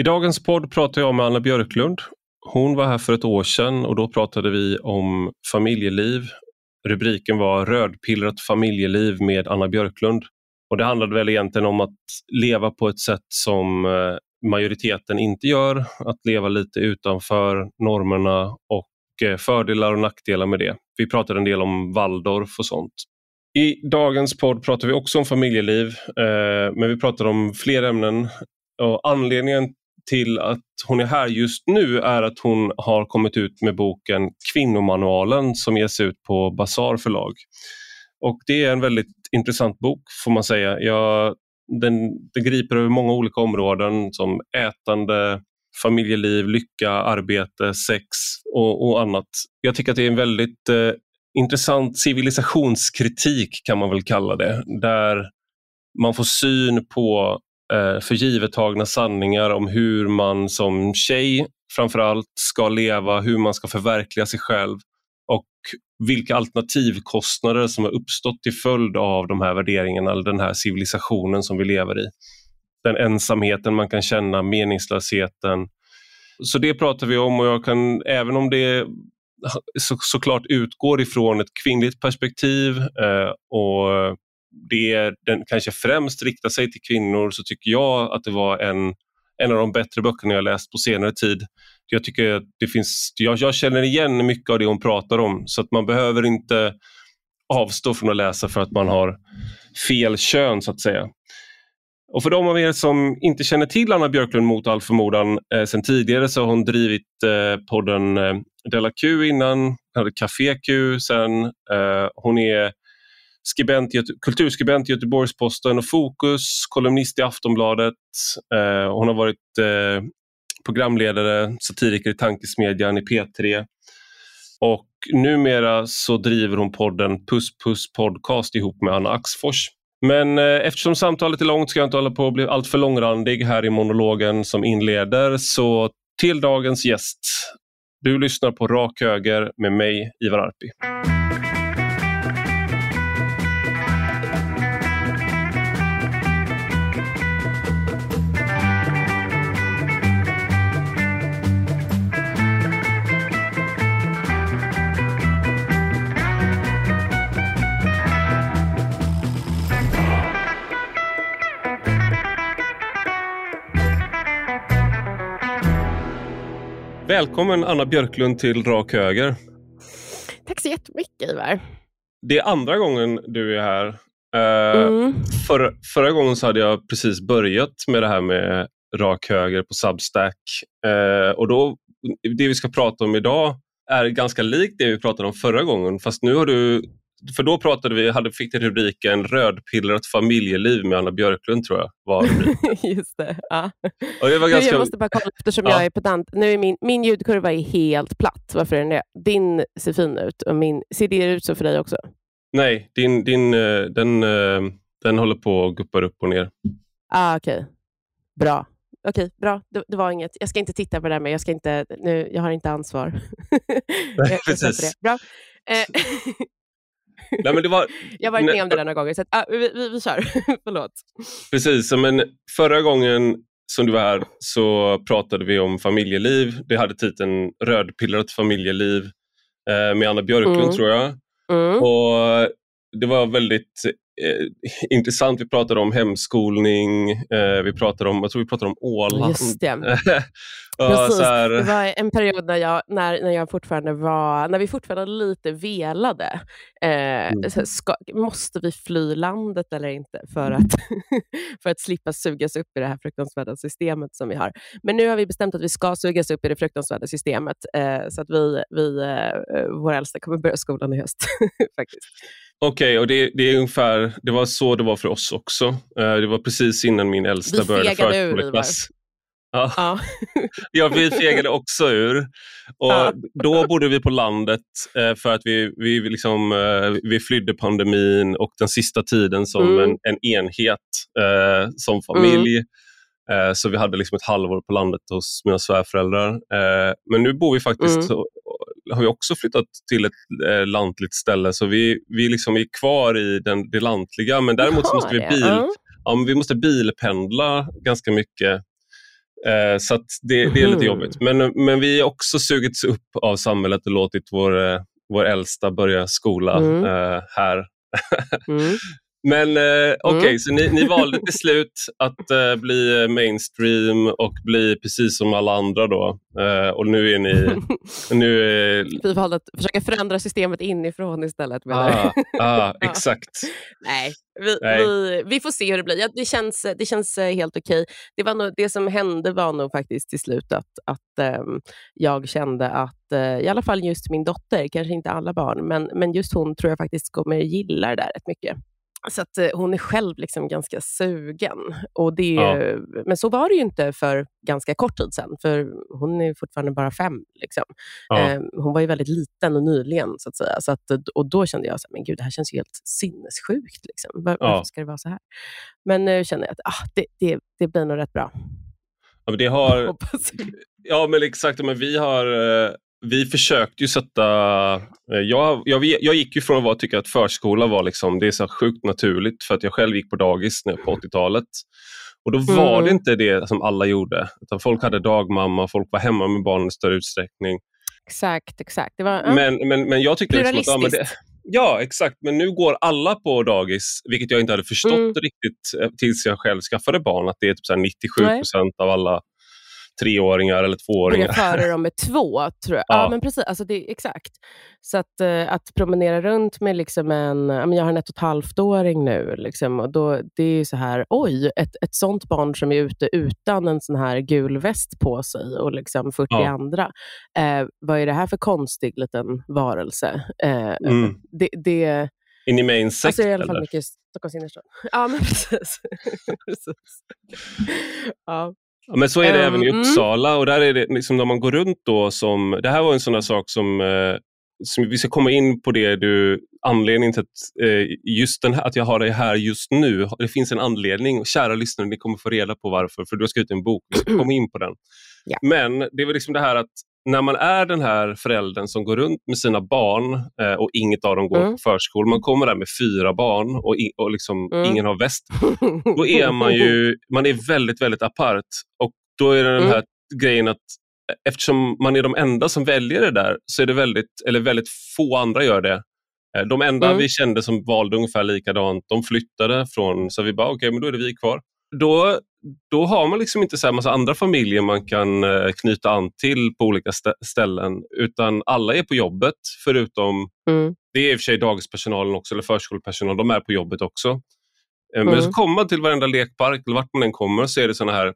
I dagens podd pratar jag med Anna Björklund. Hon var här för ett år sedan och då pratade vi om familjeliv. Rubriken var Rödpillrat familjeliv med Anna Björklund. Och Det handlade väl egentligen om att leva på ett sätt som eh, majoriteten inte gör, att leva lite utanför normerna och eh, fördelar och nackdelar med det. Vi pratade en del om Waldorf och sånt. I dagens podd pratar vi också om familjeliv, eh, men vi pratar om fler ämnen. Och anledningen till att hon är här just nu är att hon har kommit ut med boken Kvinnomanualen som ges ut på Bazar förlag. Och Det är en väldigt intressant bok får man säga. Jag, den, den griper över många olika områden som ätande, familjeliv, lycka, arbete, sex och, och annat. Jag tycker att det är en väldigt eh, intressant civilisationskritik kan man väl kalla det, där man får syn på Eh, för givet tagna sanningar om hur man som tjej framförallt ska leva, hur man ska förverkliga sig själv och vilka alternativkostnader som har uppstått till följd av de här värderingarna eller den här civilisationen som vi lever i. Den ensamheten man kan känna, meningslösheten. Så det pratar vi om och jag kan, även om det så, såklart utgår ifrån ett kvinnligt perspektiv eh, och det den kanske främst riktar sig till kvinnor så tycker jag att det var en, en av de bättre böckerna jag läst på senare tid. Jag tycker att det finns, jag, jag känner igen mycket av det hon pratar om så att man behöver inte avstå från att läsa för att man har fel kön så att säga. Och för de av er som inte känner till Anna Björklund mot all förmodan eh, sen tidigare så har hon drivit eh, podden eh, Della Q innan, hade Café Q sen. Eh, hon är skribent kulturskribent i Göteborgs-Posten och Fokus, kolumnist i Aftonbladet. Eh, hon har varit eh, programledare, satiriker i Tankesmedjan i P3. Och numera så driver hon podden Puss Puss Podcast ihop med Anna Axfors. Men eh, eftersom samtalet är långt ska jag inte hålla på att bli alltför långrandig här i monologen som inleder. Så till dagens gäst. Du lyssnar på Rak Höger med mig, Ivar Arpi. Välkommen Anna Björklund till Rak Höger. Tack så jättemycket Ivar. Det är andra gången du är här. Uh, mm. för, förra gången så hade jag precis börjat med det här med Rak Höger på Substack. Uh, och då, det vi ska prata om idag är ganska likt det vi pratade om förra gången fast nu har du för då pratade vi, hade, fick det rubriken Rödpillrat familjeliv med Anna Björklund tror jag. Var Just det. Ja. Och det var ganska... Jag måste bara kolla eftersom ja. jag är pedant. Nu är min, min ljudkurva är helt platt. Varför är den det? Din ser fin ut och min, ser det ut så för dig också? Nej, din, din, eh, den, eh, den håller på att guppar upp och ner. Ah, Okej, okay. bra. Okej, bra. Det, det, var inget. Jag ska inte titta på det där med. Jag, ska inte, nu, jag har inte ansvar. Nej, precis. Bra. Nej, men det var, jag har varit med om det där några gånger, så att, ah, vi, vi, vi kör. Förlåt. Precis, men förra gången som du var här så pratade vi om familjeliv. Det hade titeln Rödpillrat familjeliv eh, med Anna Björklund mm. tror jag. Mm. Och Det var väldigt intressant. Vi pratade om hemskolning, eh, vi pratade om, jag tror vi pratade om Åland. Just det. Precis. Det var en period när, jag, när, när, jag fortfarande var, när vi fortfarande lite velade. Eh, mm. ska, måste vi fly landet eller inte för att, för att slippa sugas upp i det här fruktansvärda systemet som vi har. Men nu har vi bestämt att vi ska sugas upp i det fruktansvärda systemet eh, så att vi, vi, eh, våra äldsta kommer börja skolan i höst. faktiskt. Okej, okay, och det, det, är ungefär, det var så det var för oss också. Uh, det var precis innan min äldsta vi började förskoleklass. Ja. Ja. ja, vi fegade också ur. Och ja. Då bodde vi på landet uh, för att vi, vi, liksom, uh, vi flydde pandemin och den sista tiden som mm. en, en, enhet som familj. Mm. Så vi hade liksom ett halvår på landet hos mina svärföräldrar. Men nu bor vi faktiskt mm har vi också flyttat till ett eh, lantligt ställe så vi, vi liksom är kvar i den, det lantliga men däremot så måste vi, bil, ja. ja vi måste bilpendla ganska mycket Eh, så det, det, är lite jobbigt. Men, men vi har också sugits upp av samhället och låtit vår, eh, vår äldsta börja skola mm. eh, här. Mm. Men eh, okej, okay, mm. så ni, ni, valde till slut att eh, bli mainstream och bli precis som alla andra då. Eh, och nu är ni... nu är... Vi valde att försöka förändra systemet inifrån istället. Ah, ah, exakt. Nej, vi, Nej. Vi, vi, får se hur det blir. Ja, det, känns, det känns eh, helt okej. Det, var nog, det som hände var nog faktiskt till slut att, att um, jag kände att, uh, i alla fall just min dotter, kanske inte alla barn, men, men just hon tror jag faktiskt kommer gilla det där rätt mycket. Så att, eh, hon är själv liksom ganska sugen. Och det, ja. Men så var det ju inte för ganska kort tid sedan, för hon är fortfarande bara fem. Liksom. Ja. Eh, hon var ju väldigt liten och nyligen, så att säga. Så att, och då kände jag, så här, men gud, det här känns ju helt sinnessjukt. Liksom. Var, ja. Varför ska det vara så här? Men nu känner jag att ah, det, det, det blir nog rätt bra. Ja, men det har... Ja, men exakt. Men vi har eh, vi försökte ju sätta... Eh, jag, jag, jag gick ju från att vara, tycka att förskola var liksom, det är så sjukt naturligt för att jag själv gick på dagis på 80-talet. Och då var mm. det inte det som alla gjorde. Utan folk hade dagmamma, folk var hemma med barnen i större utsträckning. Exakt, exakt. Det var, uh, men, men, men jag tyckte liksom att... Ja, men det, ja, exakt. Men nu går alla på dagis, vilket jag inte hade förstått mm. riktigt eh, tills jag själv skaffade barn, att det är typ så 97 procent av alla treåringar eller tvååringar. Börja före dem med två, tror jag. Ja. ja, men precis. Alltså det, exakt. Så att, uh, att promenera runt med liksom en, jag har en ett och ett halvt-åring nu, liksom, och då, det är så här, oj, ett, ett sånt barn som är ute utan en sån här gul väst på sig och liksom 40 ja. andra. Uh, vad är det här för konstig liten varelse? Uh, mm. det, det In i main sect, alltså i alla fall mycket i Stockholms innerstad. Ja, men precis. precis. Ja. Ja, men så är det um, även i mm. Uppsala och där är det liksom när man går runt då som, det här var en sån där sak som, eh, som vi ska komma in på det du, anledningen till att, eh, just den här, att jag har det här just nu. Det finns en anledning, kära lyssnare, ni kommer få reda på varför, för du har skrivit en bok, vi ska komma in på den. Ja. Men det var liksom det här att när man är den här föräldern som går runt med sina barn eh, och inget av dem går mm. på förskola, man kommer där med fyra barn och, i, och liksom mm. ingen har väst, då är man ju man är väldigt, väldigt apart. Och då är det den mm. här grejen att eftersom man är de enda som väljer det där, så är det väldigt, eller väldigt få andra gör det. Eh, de enda mm. vi kände som valde ungefär likadant, de flyttade från, så vi bara okej, okay, men då är det vi kvar. Då då har man liksom inte så massa andra familjer man kan eh, knyta an till på olika st ställen, utan alla är på jobbet förutom, mm. det är i och för sig dagispersonalen också, eller förskolepersonal, de är på jobbet också. Eh, men mm. så kommer man till varenda lekpark, eller vart man än kommer, så är det såna här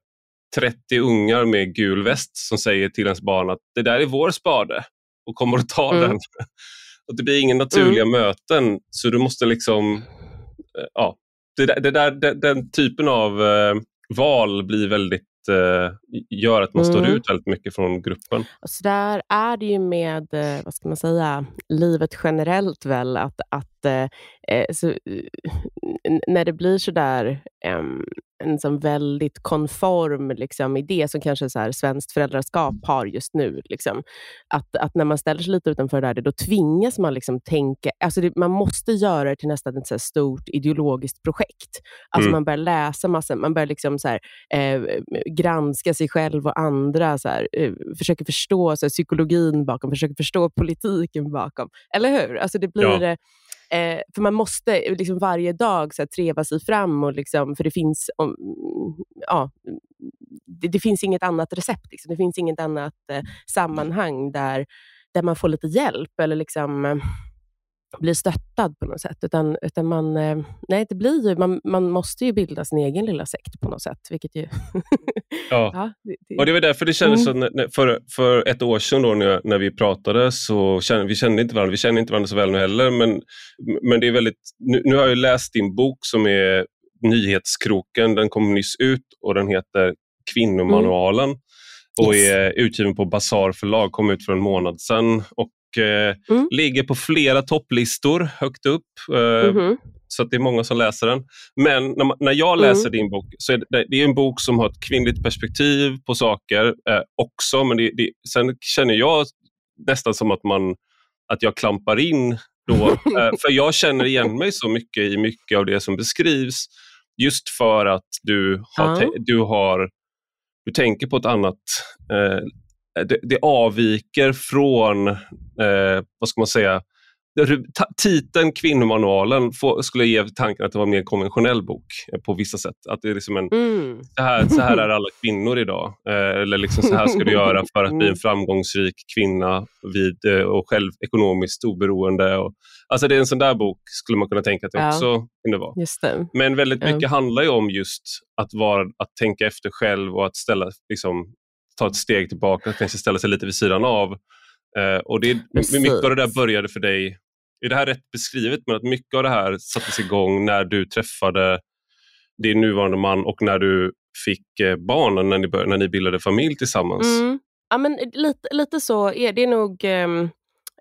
30 ungar med gul väst som säger till ens barn att det där är vår spade och kommer att ta mm. den. och Det blir inga naturliga mm. möten, så du måste liksom... Eh, ja, det, det där, det, den typen av val blir väldigt eh, gör att man mm. står ut väldigt mycket från gruppen. Så där är det ju med, eh, vad ska man säga, livet generellt väl, att, att eh, så, när det blir sådär um, en sån väldigt konform liksom, idé som kanske så här, svenskt föräldraskap har just nu. Liksom. Att, att när man ställer sig lite utanför det där, då tvingas man liksom tänka, alltså det, man måste göra det till nästan ett så stort ideologiskt projekt. Alltså mm. Man börjar läsa massor, man börjar liksom så här, eh, granska sig själv och andra, så här, eh, försöker förstå så här, psykologin bakom, försöker förstå politiken bakom. Eller hur? Alltså det blir... Ja Eh, för man måste liksom varje dag så här, treva sig fram, och liksom, för det finns, om, ja, det, det, finns inget annat recept. Liksom. Det finns inget annat eh, sammanhang där, där man får lite hjälp eller liksom, eh, blir stöttad på något sätt. Utan, utan man, eh, nej, det blir ju, man, man måste ju bilda sin egen lilla sekt på något sätt. Vilket ju ja. ja det, det... Och det var därför det kändes mm. så, för, för ett år sedan då när, när vi pratade, så kände, vi kände inte varandra, vi känner inte varandra så väl nu heller, men, men det är väldigt, nu, nu har jag läst din bok som är Nyhetskroken, den kom nyss ut och den heter Kvinnomanualen. Mm. och är utgiven på Bazar förlag, kom ut för en månad sedan. Och Eh, mm. ligger på flera topplistor högt upp. Mm. Så det är många som läser den. Men när, när jag läser mm. din bok så är det, det är en bok som har ett kvinnligt perspektiv på saker eh, också. Men det, det, sen känner jag nästan som att, man, att jag klampar in då. eh, för jag känner igen mig så mycket i mycket av det som beskrivs. Just för att du har, du har du tänker på ett annat eh, det, det, avviker från, eh, vad ska man säga, titeln Kvinnomanualen får, skulle ge tanken att det var en mer konventionell bok eh, på vissa sätt. Att det är liksom en, mm. så, här, så här är alla kvinnor idag. Eh, eller liksom så här ska du göra för att bli en mm. framgångsrik kvinna vid, eh, och själv ekonomiskt oberoende. Och, alltså det är en sån där bok skulle man kunna tänka att det ja. också kunde vara. Men väldigt mycket ja. handlar ju om just att, vara, att tänka efter själv och att ställa, liksom, ta ett steg tillbaka, kanske ställa sig lite vid sidan av. Eh, och det, mycket av det där började för dig är det här rätt beskrivet? Men att mycket av det här sattes igång när du träffade din nuvarande man och när du fick eh, barnen, när ni, började, när ni bildade familj tillsammans? Mm. Ja, men lite, lite så är det nog. Um,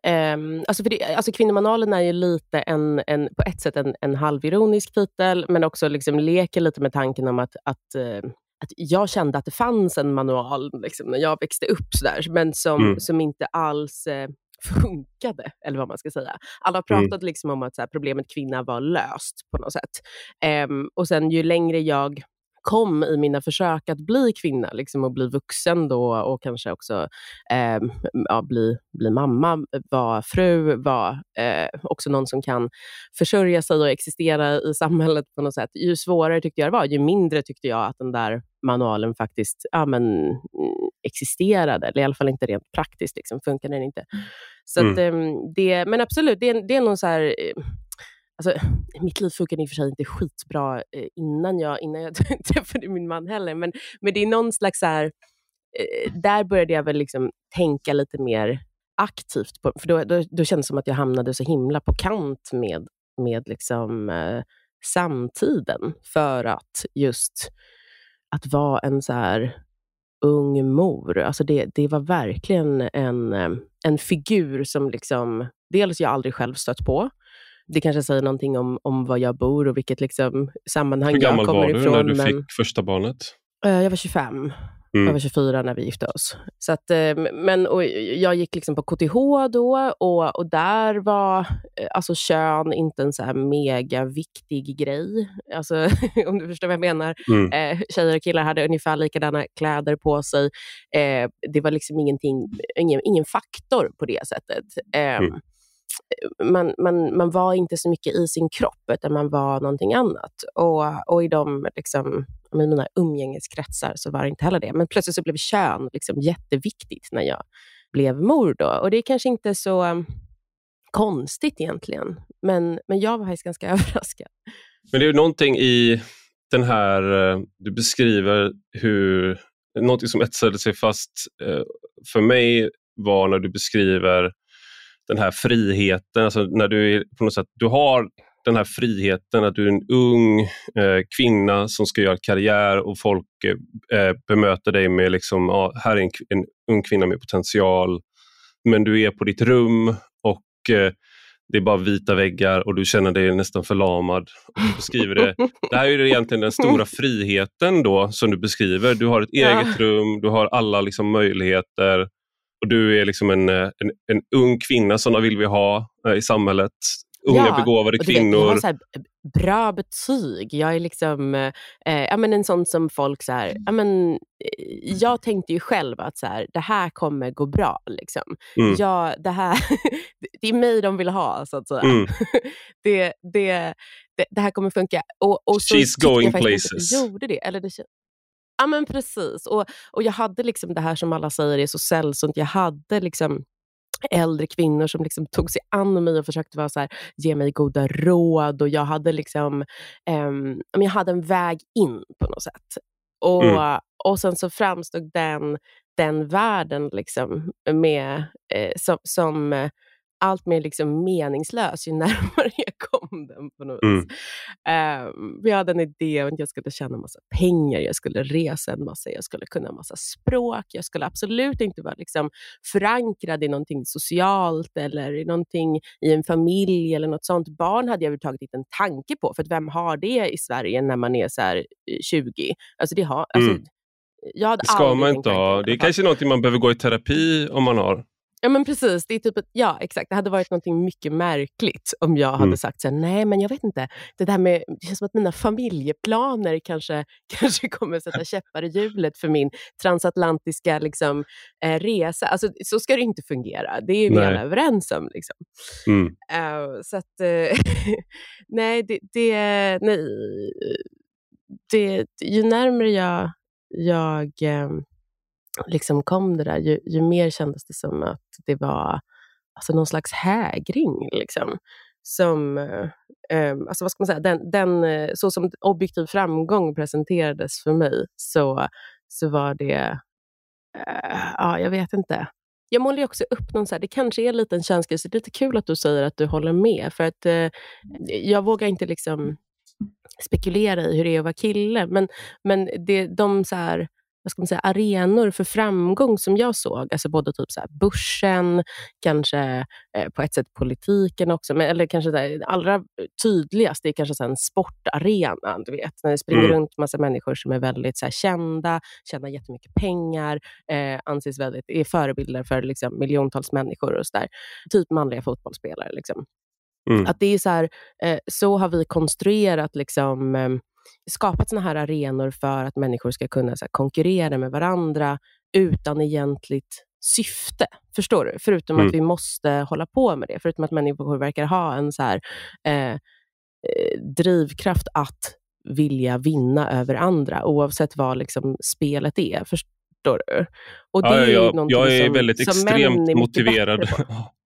um, alltså för det, alltså Kvinnomanualen är ju lite en, en, på ett sätt en, en halvironisk titel, men också liksom leker lite med tanken om att, att uh, att jag kände att det fanns en manual liksom, när jag växte upp, så där, men som, mm. som inte alls eh, funkade, eller vad man ska säga. Alla har pratat mm. liksom om att så här, problemet kvinna var löst på något sätt. Um, och sen ju längre jag kom i mina försök att bli kvinna liksom, och bli vuxen då och kanske också eh, ja, bli, bli mamma, vara fru, vara eh, också någon som kan försörja sig och existera i samhället på något sätt. Ju svårare tyckte jag det var, ju mindre tyckte jag att den där manualen faktiskt ja, men, mm, existerade, eller i alla fall inte rent praktiskt liksom, funkade den inte. Så mm. att, ehm, det, men absolut, det, det är nog så här, eh, Alltså, mitt liv funkade i och för sig inte skitbra eh, innan jag, innan jag träffade min man heller, men, men det är någon slags så här, eh, där började jag väl liksom tänka lite mer aktivt, på, för då, då, då kändes det som att jag hamnade så himla på kant med, med liksom, eh, samtiden, för att just att vara en så här ung mor, alltså det, det var verkligen en, eh, en figur som liksom, dels jag aldrig själv stött på, det kanske säger någonting om, om var jag bor och vilket liksom, sammanhang jag kommer ifrån. Hur gammal var du när du men... fick första barnet? Uh, jag var 25. Mm. Jag var 24 när vi gifte oss. Så att, eh, men, och jag gick liksom på KTH då och, och där var eh, alltså kön inte en så här mega viktig grej. Alltså, om du förstår vad jag menar. Mm. Eh, tjejer och killar hade ungefär likadana kläder på sig. Eh, det var liksom ingenting, ingen, ingen faktor på det sättet. Eh, mm man, man, man var inte så mycket i sin kropp, utan man var någonting annat. Och, och i de liksom, i mina umgängeskretsar så var det inte heller det. Men plötsligt så blev kön liksom jätteviktigt när jag blev mor. Då. Och det är kanske inte så um, konstigt egentligen, men, men jag var faktiskt ganska överraskad. Men det är någonting i den här, eh, du beskriver hur, någonting som etsade sig fast eh, för mig var när du beskriver den här friheten, alltså när du på något sätt, du har den här friheten att du är en ung eh, kvinna som ska göra karriär och folk eh, bemöter dig med liksom, ja, här är en, en, ung kvinna med potential. Men du är på ditt rum och eh, det är bara vita väggar och du känner dig nästan förlamad. Du beskriver det. det här är egentligen den stora friheten då som du beskriver. Du har ett ja. eget rum, du har alla liksom möjligheter och du är liksom en, en, en ung kvinna, sådana vill vi ha eh, i samhället. Unga ja, begåvade kvinnor. Jag har så bra betyg. Jag är liksom eh, ja, men en sån som folk... Så här, ja, men, eh, jag tänkte ju själv att så här, det här kommer gå bra. Liksom. Mm. Jag, det, här, det är mig de vill ha, så att säga. Mm. det, det, det, det, här kommer funka. Och, och så She's going places. Jag gjorde det. Eller det Ja, men precis. Och, och jag hade liksom det här som alla säger är så sällsynt. Jag hade liksom äldre kvinnor som liksom tog sig an mig och försökte vara så här, ge mig goda råd. Och Jag hade liksom, um, jag hade en väg in på något sätt. Och, mm. och Sen så framstod den, den världen liksom med, eh, som, som allt mer liksom meningslös ju närmare jag kom den. på något mm. um, Jag hade en idé om att jag skulle tjäna massa pengar, jag skulle resa en massa, jag skulle kunna en massa språk. Jag skulle absolut inte vara liksom förankrad i någonting socialt eller i någonting i en familj eller något sånt. Barn hade jag överhuvudtaget inte en tanke på, för vem har det i Sverige när man är så 20? Eh, alltså det har, alltså, mm. jag hade det ska man inte ha. Det är kanske något man behöver gå i terapi om man har. Ja men precis, det är typ ett, ja exakt. Det hade varit något mycket märkligt om jag hade mm. sagt så här, nej men jag vet inte, det där med, det känns som att mina familjeplaner kanske, kanske kommer sätta käppar i hjulet för min transatlantiska liksom, eh, resa. Alltså, så ska det inte fungera, det är vi alla överens om. Liksom. Mm. Uh, så att, uh, nej, det, det, nej, det, ju närmare jag, jag um, liksom kom det där, ju, ju mer kändes det som att det var alltså någon slags hägring. Liksom, som, eh, eh alltså vad ska man säga, den, den, eh, så som objektiv framgång presenterades för mig, så, så var det, eh, ja jag vet inte. Jag målar också upp någon, så här, det kanske är en liten känsla, så det är lite kul att du säger att du håller med, för att eh, jag vågar inte liksom spekulera i hur det är att vara kille, men, men det, de så här, vad ska man säga, arenor för framgång som jag såg, alltså både typ så här börsen, kanske eh, på ett sätt politiken också, men, eller kanske det allra tydligast är kanske så en sportarena, du vet, när det springer mm. runt massa människor som är väldigt så här, kända, tjänar jättemycket pengar, eh, anses väldigt, är förebilder för liksom, miljontals människor och så där. Typ manliga fotbollsspelare. Liksom. Mm. Att det är så här, eh, så har vi konstruerat liksom, eh, skapat såna här arenor för att människor ska kunna så här, konkurrera med varandra utan egentligt syfte. Förstår du? Förutom mm. att vi måste hålla på med det. Förutom att människor verkar ha en så här, eh, eh, drivkraft att vilja vinna över andra, oavsett vad liksom, spelet är. Förstår du? Och det ja, är jag, jag är som, väldigt extremt är motiverad.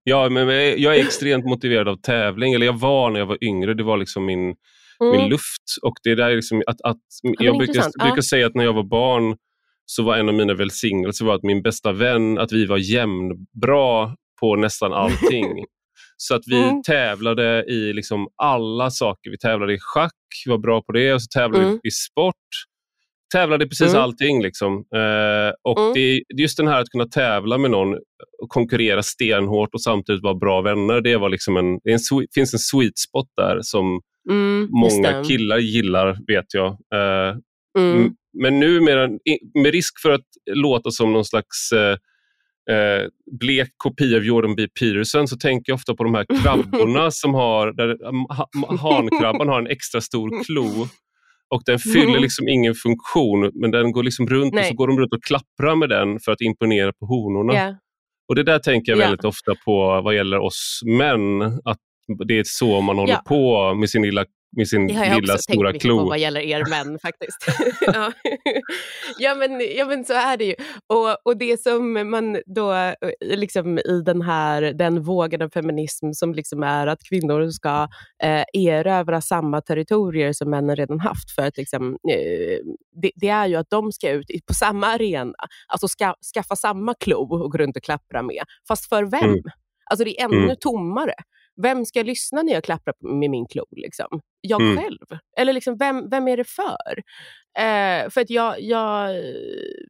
ja, men jag är extremt motiverad av tävling. Eller jag var när jag var yngre. Det var liksom min mm. min luft. Och det där liksom att, att jag brukar, brukar säga att när jag var barn så var en av mina välsignelser var att min bästa vän, att vi var jämnbra på nästan allting. Så att vi mm. tävlade i liksom alla saker. Vi tävlade i schack, vi var bra på det. Och så tävlade mm. vi i sport. Tävlade i precis mm. allting. Liksom. Eh, och mm. det, just den här att kunna tävla med någon och konkurrera stenhårt och samtidigt vara bra vänner. Det var liksom en, det en, finns en sweet spot där som Mm, Många killar gillar, vet jag. Eh, mm. Men nu med, med risk för att låta som någon slags eh, eh, blek kopia av Jordan B. Peterson så tänker jag ofta på de här krabborna som har, där hankrabban har en extra stor klo och den fyller liksom ingen funktion men den går liksom runt Nej. och så går de runt och klapprar med den för att imponera på honorna. Yeah. Och Det där tänker jag väldigt yeah. ofta på vad gäller oss män, att det är så man håller ja. på med sin lilla med sin det har jag lilla också stora tänkt klo. på vad gäller er män faktiskt. ja. ja, men, ja men så är det ju. Och, och det som man då liksom i den här den vågen av feminism som liksom är att kvinnor ska eh, erövra samma territorier som männen redan haft för att liksom, eh, det, det, är ju att de ska ut på samma arena, alltså ska, skaffa samma klo och gå runt och klappra med. Fast för vem? Mm. Alltså det är ännu mm. tommare. Vem ska lyssna när jag klappar med min klo? Liksom? Jag mm. själv? Eller liksom, vem, vem är det för? Eh, för att jag, jag,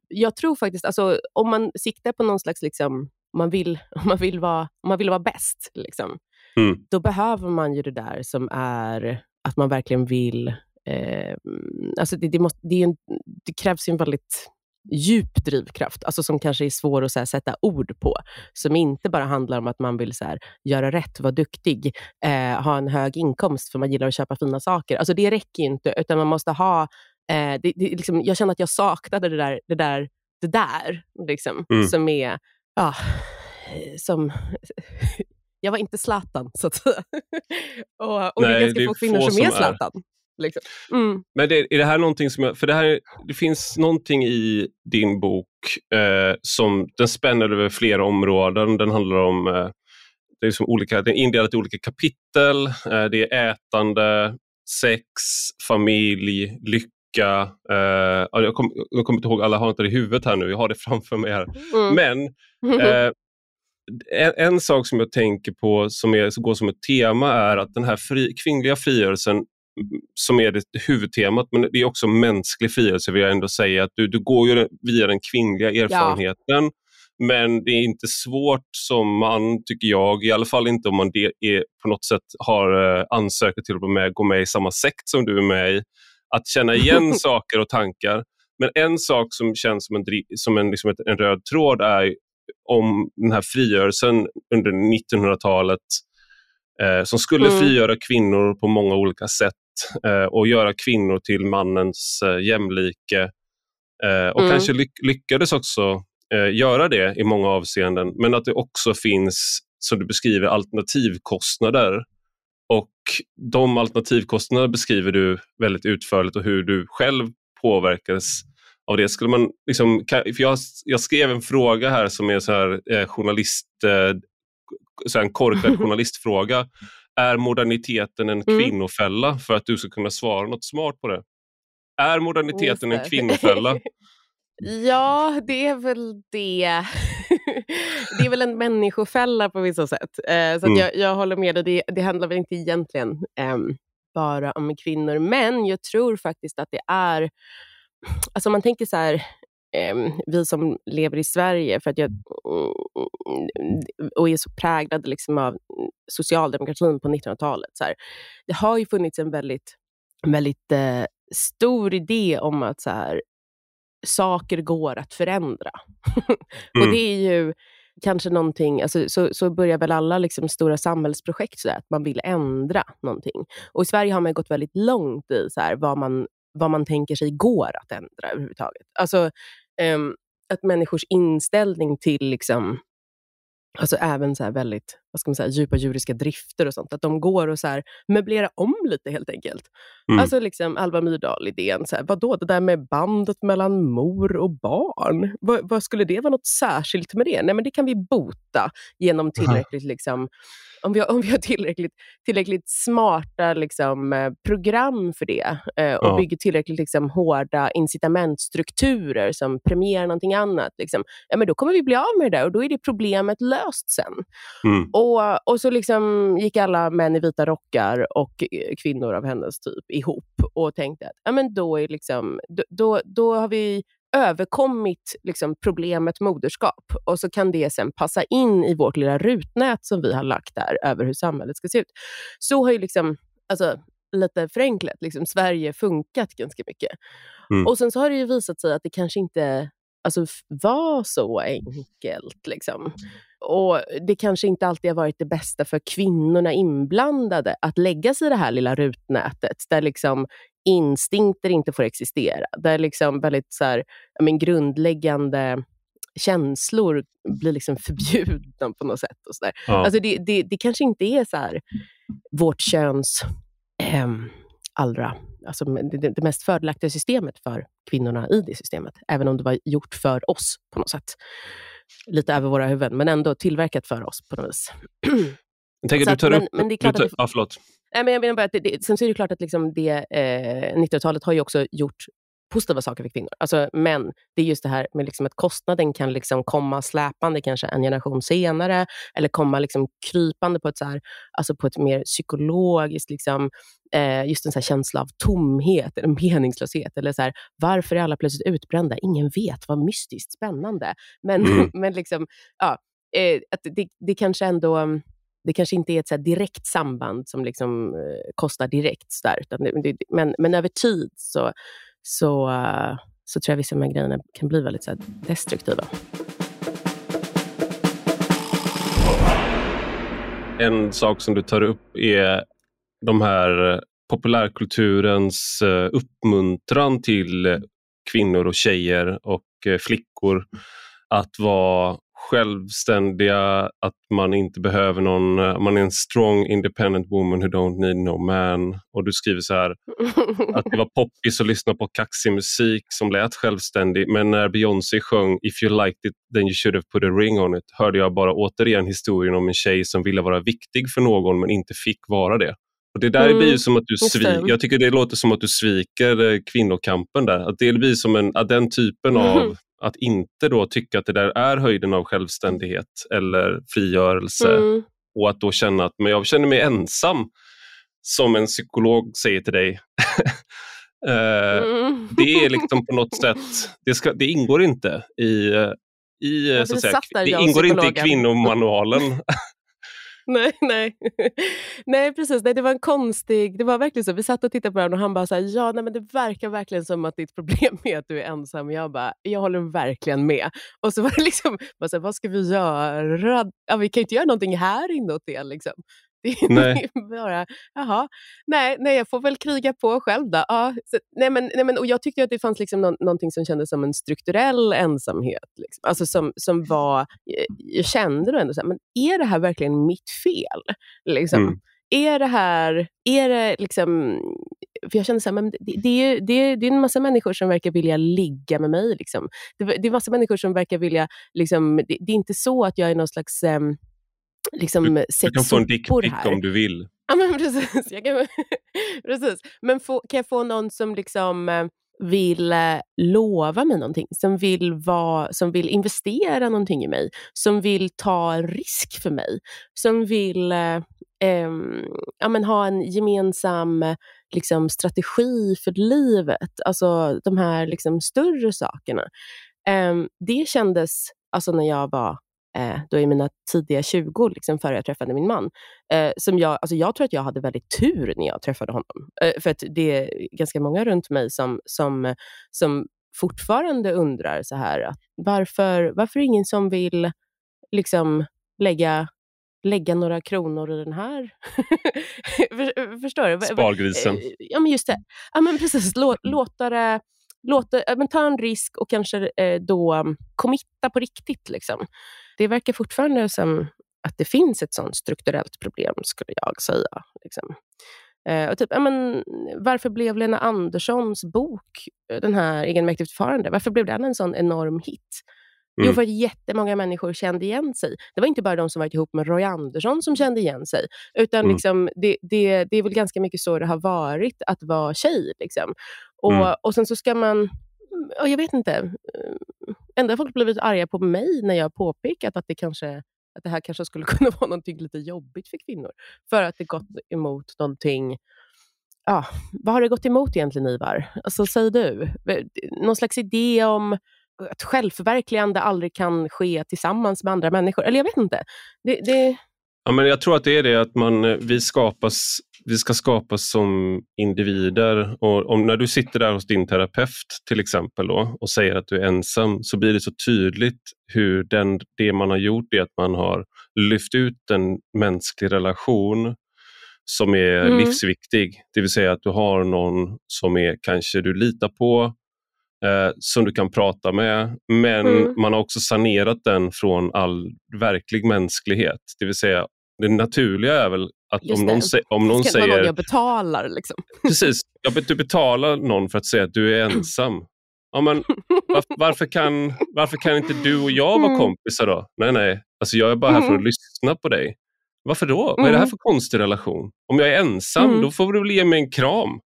jag tror faktiskt, alltså, om man siktar på någon slags, liksom, om man vill, om man vill, vara, om man vill vara bäst, liksom, mm. då behöver man ju det där som är att man verkligen vill eh, alltså det, det, måste, det, en, det krävs ju en väldigt djup drivkraft, alltså som kanske är svår att här, sätta ord på. Som inte bara handlar om att man vill så här, göra rätt, vara duktig, eh, ha en hög inkomst för man gillar att köpa fina saker. Alltså det räcker inte, utan man måste ha... Eh, det, det, liksom, jag känner att jag saknade det där, det där, det där liksom, mm. som är... Ja, som... jag var inte Zlatan, så att och, och Nej, det är ganska få kvinnor som, som är Zlatan. Liksom. Mm. Men det, är det här någonting som, jag, för det, här, det finns någonting i din bok eh, som den spänner över flera områden. Den handlar om eh, det är som olika, den är indelad i olika kapitel. Eh, det är ätande, sex, familj, lycka. Eh, jag, kom, jag kommer inte ihåg, alla har inte det i huvudet här nu, jag har det framför mig här. Mm. Men eh, en, en, sak som jag tänker på som, är, som går som ett tema är att den här fri, kvinnliga frigörelsen som är det huvudtemat, men det är också mänsklig frigörelse vill jag ändå säga. att Du, du går ju via den kvinnliga erfarenheten. Ja. Men det är inte svårt som man, tycker jag, i alla fall inte om man är, på något sätt har eh, ansökt till att med, gå med i samma sekt som du är med i, att känna igen saker och tankar. Men en sak som känns som en, som en, liksom en röd tråd är om den här frigörelsen under 1900-talet eh, som skulle mm. frigöra kvinnor på många olika sätt eh, och göra kvinnor till mannens eh, jämlike. Eh, och mm. kanske lyck lyckades också eh, göra det i många avseenden, men att det också finns, som du beskriver, alternativkostnader. Och de alternativkostnaderna beskriver du väldigt utförligt och hur du själv påverkades av det. Skulle man liksom, jag, jag skrev en fråga här som är så här, eh, journalist, eh, så här en korkad journalistfråga. Är moderniteten en mm. kvinnofälla? För att du ska kunna svara något smart på det. Är moderniteten en kvinnofälla? Ja, det är väl det. det är väl en människofälla på vissa sätt. Eh, så mm. jag, jag håller med dig, det, det handlar väl inte egentligen eh, bara om kvinnor. Men jag tror faktiskt att det är, alltså man tänker så här, vi som lever i Sverige, för att jag, och är så präglade liksom av socialdemokratin på 1900-talet. Så här, det har ju funnits en väldigt, väldigt eh, stor idé om att så här, saker går att förändra. mm. och det är ju kanske någonting, alltså, så, så börjar väl alla liksom stora samhällsprojekt så att man vill ändra någonting. Och i Sverige har man gått väldigt långt i så här, vad, man, vad man tänker sig går att ändra överhuvudtaget. Alltså, um, att människors inställning till liksom, alltså även så väldigt vad ska man säga, djupa juridiska drifter och sånt, att de går och så här, möblerar om lite helt enkelt. Mm. Alltså liksom Alva Myrdal-idén, så här, vadå det där med bandet mellan mor och barn, vad, vad, skulle det vara något särskilt med det? Nej men det kan vi bota genom tillräckligt liksom, om vi har, om vi har tillräckligt, tillräckligt smarta liksom, eh, program för det eh, och ja. bygger tillräckligt liksom, hårda incitamentstrukturer som premierar någonting annat, liksom, ja, men då kommer vi bli av med det där och då är det problemet löst sen. Mm. Och, och så liksom gick alla män i vita rockar och eh, kvinnor av hennes typ ihop och tänkte att ja, men då, är liksom, då, då, då har vi överkommit liksom, problemet moderskap och så kan det sen passa in i vårt lilla rutnät som vi har lagt där över hur samhället ska se ut. Så har ju liksom, alltså, lite förenklat, liksom, Sverige funkat ganska mycket. Mm. Och sen så har det ju visat sig att det kanske inte alltså, var så enkelt. Liksom. Och Det kanske inte alltid har varit det bästa för kvinnorna inblandade att lägga sig i det här lilla rutnätet, där liksom instinkter inte får existera. Där liksom väldigt så här, men, grundläggande känslor blir liksom förbjudna på något sätt. Och så ja. Alltså det, det, det, kanske inte är så här, vårt köns eh, allra, alltså det, det, mest fördelaktiga systemet för kvinnorna i det systemet, även om det var gjort för oss på något sätt. Lite över våra huvuden, men ändå tillverkat för oss på något vis. Jag tänker, du tar upp... Men, men det är klart du tar, att det, ah, förlåt. Nej, men jag menar bara att det, det, sen så är det klart att liksom det, eh, 90-talet har ju också gjort positiva saker för kvinnor. Alltså, men det är just det här med liksom att kostnaden kan liksom komma släpande kanske en generation senare, eller komma liksom krypande på ett, så här, alltså på ett mer psykologiskt, liksom, eh, just en så känsla av tomhet eller meningslöshet. Eller så här, varför är alla plötsligt utbrända? Ingen vet, vad mystiskt spännande. Men, mm. men liksom, ja, eh, att det, det kanske ändå det kanske inte är ett så direkt samband som liksom, eh, kostar direkt. Så där, utan det, men, men över tid så, så, uh, så tror jag vissa av de här grejerna kan bli väldigt så destruktiva. En sak som du tar upp är de här eh, populärkulturens eh, uppmuntran till kvinnor och tjejer och eh, flickor att vara självständiga, att man inte behöver någon, eh, man är en strong independent woman who don't need no man. Och du skriver så här, att det var poppis att lyssna på kaxig musik som lät självständig, men när Beyoncé sjöng If you liked it then you should have put a ring on it hörde jag bara återigen historien om en tjej som ville vara viktig för någon men inte fick vara det. Och Det där mm, blir som att du sviker, jag tycker det låter som att du sviker eh, kvinnokampen där. Att det blir som en, att den typen av att inte då tycka att det där är höjden av självständighet eller frigörelse mm. och att då känna att men jag känner mig ensam som en psykolog säger till dig. uh, mm. Det är liksom på något sätt, det, ska, det ingår inte i, i ja, så att säga, det ingår inte i kvinnomanualen. nej, nej. nej, precis. Nej, det var en konstig... Det var verkligen så. Vi satt och tittade på varandra och han bara så här, ja, nej, men det verkar verkligen som att ditt problem är att du är ensam. Och jag bara, jag håller verkligen med. Och så var det liksom, bara så här, vad ska vi göra? Ja, vi kan ju inte göra någonting här inåt det. Liksom. Det nej. bara, jaha, nej, nej, jag får väl kriga på själv då. Ja, så, nej, men, nej, men, och jag tyckte att det fanns liksom nå någonting som kändes som en strukturell ensamhet. Liksom. Alltså som, som var, jag, jag kände då ändå så här, men är det här verkligen mitt fel? Liksom. Mm. Är det här, är det liksom, för jag kände så här, men det, det, är, det, är, det är en massa människor som verkar vilja ligga med mig. Liksom. Det, det är en massa människor som verkar vilja, liksom, det, det är inte så att jag är någon slags um, liksom, du, du kan få en dickpic om du vill. Ja, men precis. Jag kan, precis. Men få, kan jag få någon som liksom eh, vill eh, lova mig någonting, som vill, vara, som vill investera någonting i mig, som vill ta en risk för mig, som vill eh, eh, ja, men ha en gemensam liksom, strategi för livet. Alltså de här liksom, större sakerna. Eh, det kändes, alltså när jag var eh, då i mina tidiga 20, liksom före jag träffade min man. Eh, som jag, alltså jag tror att jag hade väldigt tur när jag träffade honom. Eh, för att det är ganska många runt mig som, som, som fortfarande undrar så här, att varför, varför är det ingen som vill liksom lägga lägga några kronor i den här. Förstår du? Spargrisen. Eh, ja, men just det. Ja, men precis. Lå, låta det låta, men ta en risk och kanske eh, då um, committa på riktigt. Liksom. Det verkar fortfarande som att det finns ett sånt strukturellt problem, skulle jag säga. Liksom. Eh, och typ, men, varför blev Lena Anderssons bok, eh, den här Egenmäktigt förfarande, varför blev den en sån enorm hit? Mm. Jo, för att jättemånga människor kände igen sig. Det var inte bara de som varit ihop med Roy Andersson som kände igen sig, utan mm. liksom, det, det, det är väl ganska mycket så det har varit att vara tjej. Liksom. Och, mm. och sen så ska man, och jag vet inte, eh, ändå har folk blivit arga på mig när jag har påpekat att det, kanske, att det här kanske skulle kunna vara någonting lite jobbigt för kvinnor. För att det gått emot någonting ja, vad har det gått emot egentligen Ivar? Alltså, säg du. Någon slags idé om att självförverkligande aldrig kan ske tillsammans med andra människor. Eller jag vet inte. Det, det... Ja, men jag tror att det är det att man, eh, vi, skapas, vi ska skapas som individer. Och om, när du sitter där hos din terapeut till exempel då, och säger att du är ensam så blir det så tydligt hur den, det man har gjort är att man har lyft ut en mänsklig relation som är mm. livsviktig. Det vill säga att du har någon som är kanske du litar på, eh, som du kan prata med. Men mm. man har också sanerat den från all verklig mänsklighet. Det vill säga, det naturliga är väl att Just om någon, om någon det säger... Någon jag betalar. Liksom. Precis, du betalar någon för att säga att du är ensam. Ja, men varför, varför, kan, varför kan inte du och jag vara mm. kompisar då? Nej, nej, alltså jag är bara här för att mm. lyssna på dig. Varför då? Vad är det här mm. för konstig relation? Om jag är ensam, mm. då får du väl ge mig en kram.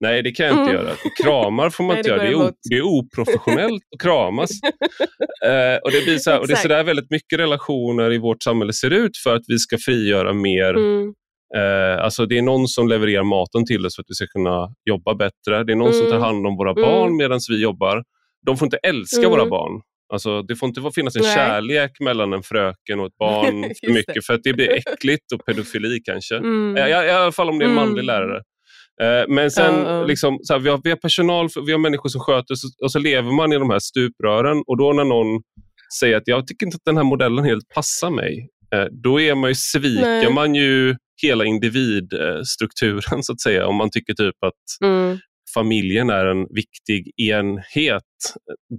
Nej, det kan jag inte mm. göra. Kramar får man Nej, inte göra. Det är, det är oprofessionellt att kramas. eh, och det, blir så här, och det är så där väldigt mycket relationer i vårt samhälle ser ut för att vi ska frigöra mer mm. Eh, alltså det är någon som levererar maten till oss för att vi ska kunna jobba bättre. Det är någon mm. som tar mm. hand om våra barn mm. medan vi jobbar. De får inte älska våra mm. barn. Alltså, det får inte finnas en Nej. kärlek mellan en fröken och ett barn för mycket för att det blir äckligt och pedofili kanske. Mm. I, I alla fall om det är en manlig lärare. Eh, men sen, uh. Liksom, så här, vi, har, vi har personal, vi har människor som sköter och så lever man i de här stuprören och då när någon säger att jag tycker inte att den här modellen helt passar mig, eh, då är man ju, sviker man ju hela individstrukturen så att säga. Om man tycker typ att mm. familjen är en viktig enhet.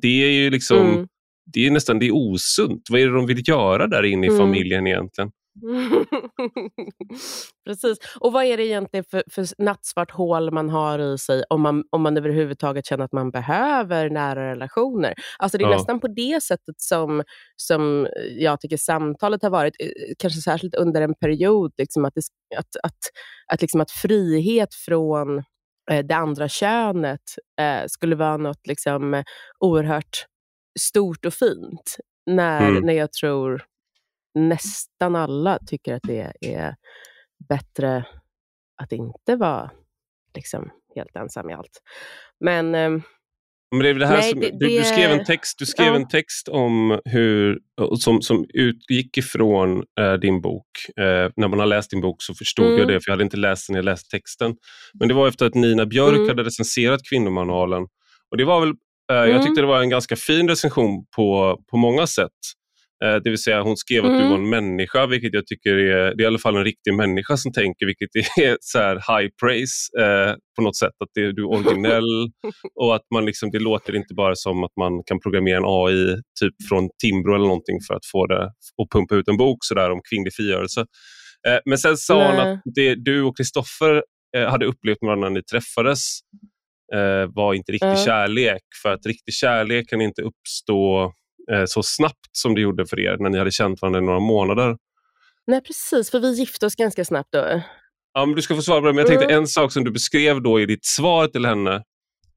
Det är ju liksom, mm. det är nästan det är osunt. Vad är det de vill göra där inne i mm. familjen egentligen? Precis. Och vad är det egentligen för, för nattsvart hål man har i sig om man, om man överhuvudtaget känner att man behöver nära relationer? Alltså det är ja. nästan på det sättet som, som jag tycker samtalet har varit, eh, kanske särskilt under en period, liksom att, det, att, att, att, liksom att frihet från eh, det andra könet eh, skulle vara något liksom, oerhört stort och fint. När, mm. när jag tror nästan alla tycker att det är bättre att inte vara liksom, helt ensam i allt. Men, ehm, Men det är det här Nej, som, det, du, du, skrev en text, du skrev ja. en text om hur, som, som utgick ifrån eh, din bok. Eh, när man har läst din bok så förstod mm. jag det, för jag hade inte läst den jag läste texten. Men det var efter att Nina Björk mm. hade recenserat Kvinnomanualen. Och det var väl, eh, mm. Jag tyckte det var en ganska fin recension på, på många sätt. Eh, det vill säga hon skrev mm. att du mm. var en människa, vilket jag tycker är, det är i alla fall en riktig människa som tänker, vilket är så high praise eh, på något sätt. Att det, du är originell och att man liksom, det låter inte bara som att man kan programmera en AI typ från Timbro eller någonting för att få det att pumpa ut en bok sådär om kvinnlig frigörelse. Eh, men sen sa Nej. hon att det du och Kristoffer eh, hade upplevt varandra när ni träffades eh, var inte riktig mm. kärlek. För att riktig kärlek kan inte uppstå eh, så snabbt som det gjorde för er när ni hade känt varandra i några månader. Nej precis, för vi gifte oss ganska snabbt då. Ja, men du ska få svara på det, men jag tänkte mm. en sak som du beskrev då i ditt svar till henne,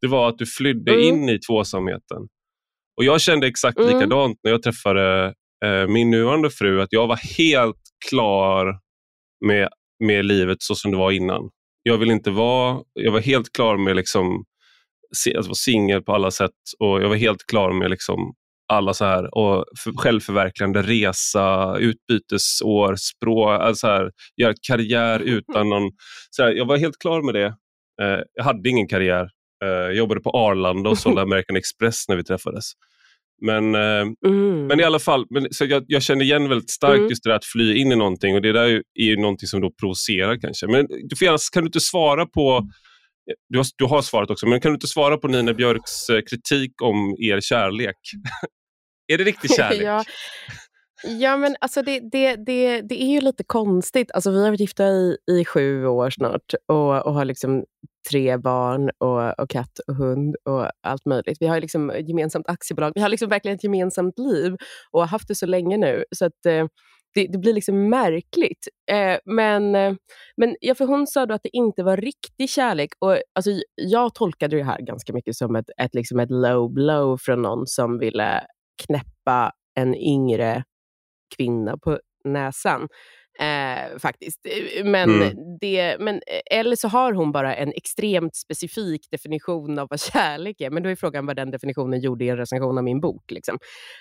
det var att du flydde mm. in i tvåsamheten. Och Jag kände exakt mm. likadant när jag träffade eh, min nuvarande fru, att jag var helt klar med, med livet så som det var innan. Jag vill inte vara, jag var helt klar med liksom, att vara singel på alla sätt och jag var helt klar med liksom alla så här och självförverkligande resa, utbytesår, språk, alltså här, göra karriär utan någon... Så här, jag var helt klar med det. Eh, jag hade ingen karriär. Eh, jag jobbade på Arlanda och sålde American Express när vi träffades. Men, eh, mm. men i alla fall, men, så jag, jag känner igen väldigt starkt mm. just det där att fly in i någonting och det där är ju någonting som då provocerar kanske. Men du får gärna, kan du inte svara på du har, du har svarat också, men kan du inte svara på Nina Björks eh, kritik om er kärlek? Är det riktig kärlek? ja. Ja, men alltså det, det, det, det är ju lite konstigt. Alltså vi har varit gifta i, i sju år snart och, och har liksom tre barn och, och katt och hund och allt möjligt. Vi har liksom gemensamt aktiebolag. Vi har liksom verkligen ett gemensamt liv och har haft det så länge nu. Så att, eh, det, det, blir liksom märkligt. Eh, men, eh, men ja, för hon sa då att det inte var riktig kärlek. Och, alltså, jag tolkade det här ganska mycket som ett, ett, liksom ett low blow från någon som ville knäppa en yngre kvinna på näsan. Eh, faktiskt. Men, mm. det, men, eh, eller så har hon bara en extremt specifik definition av vad kärlek är. Men då är frågan vad den definitionen gjorde i en recension av min bok. Liksom.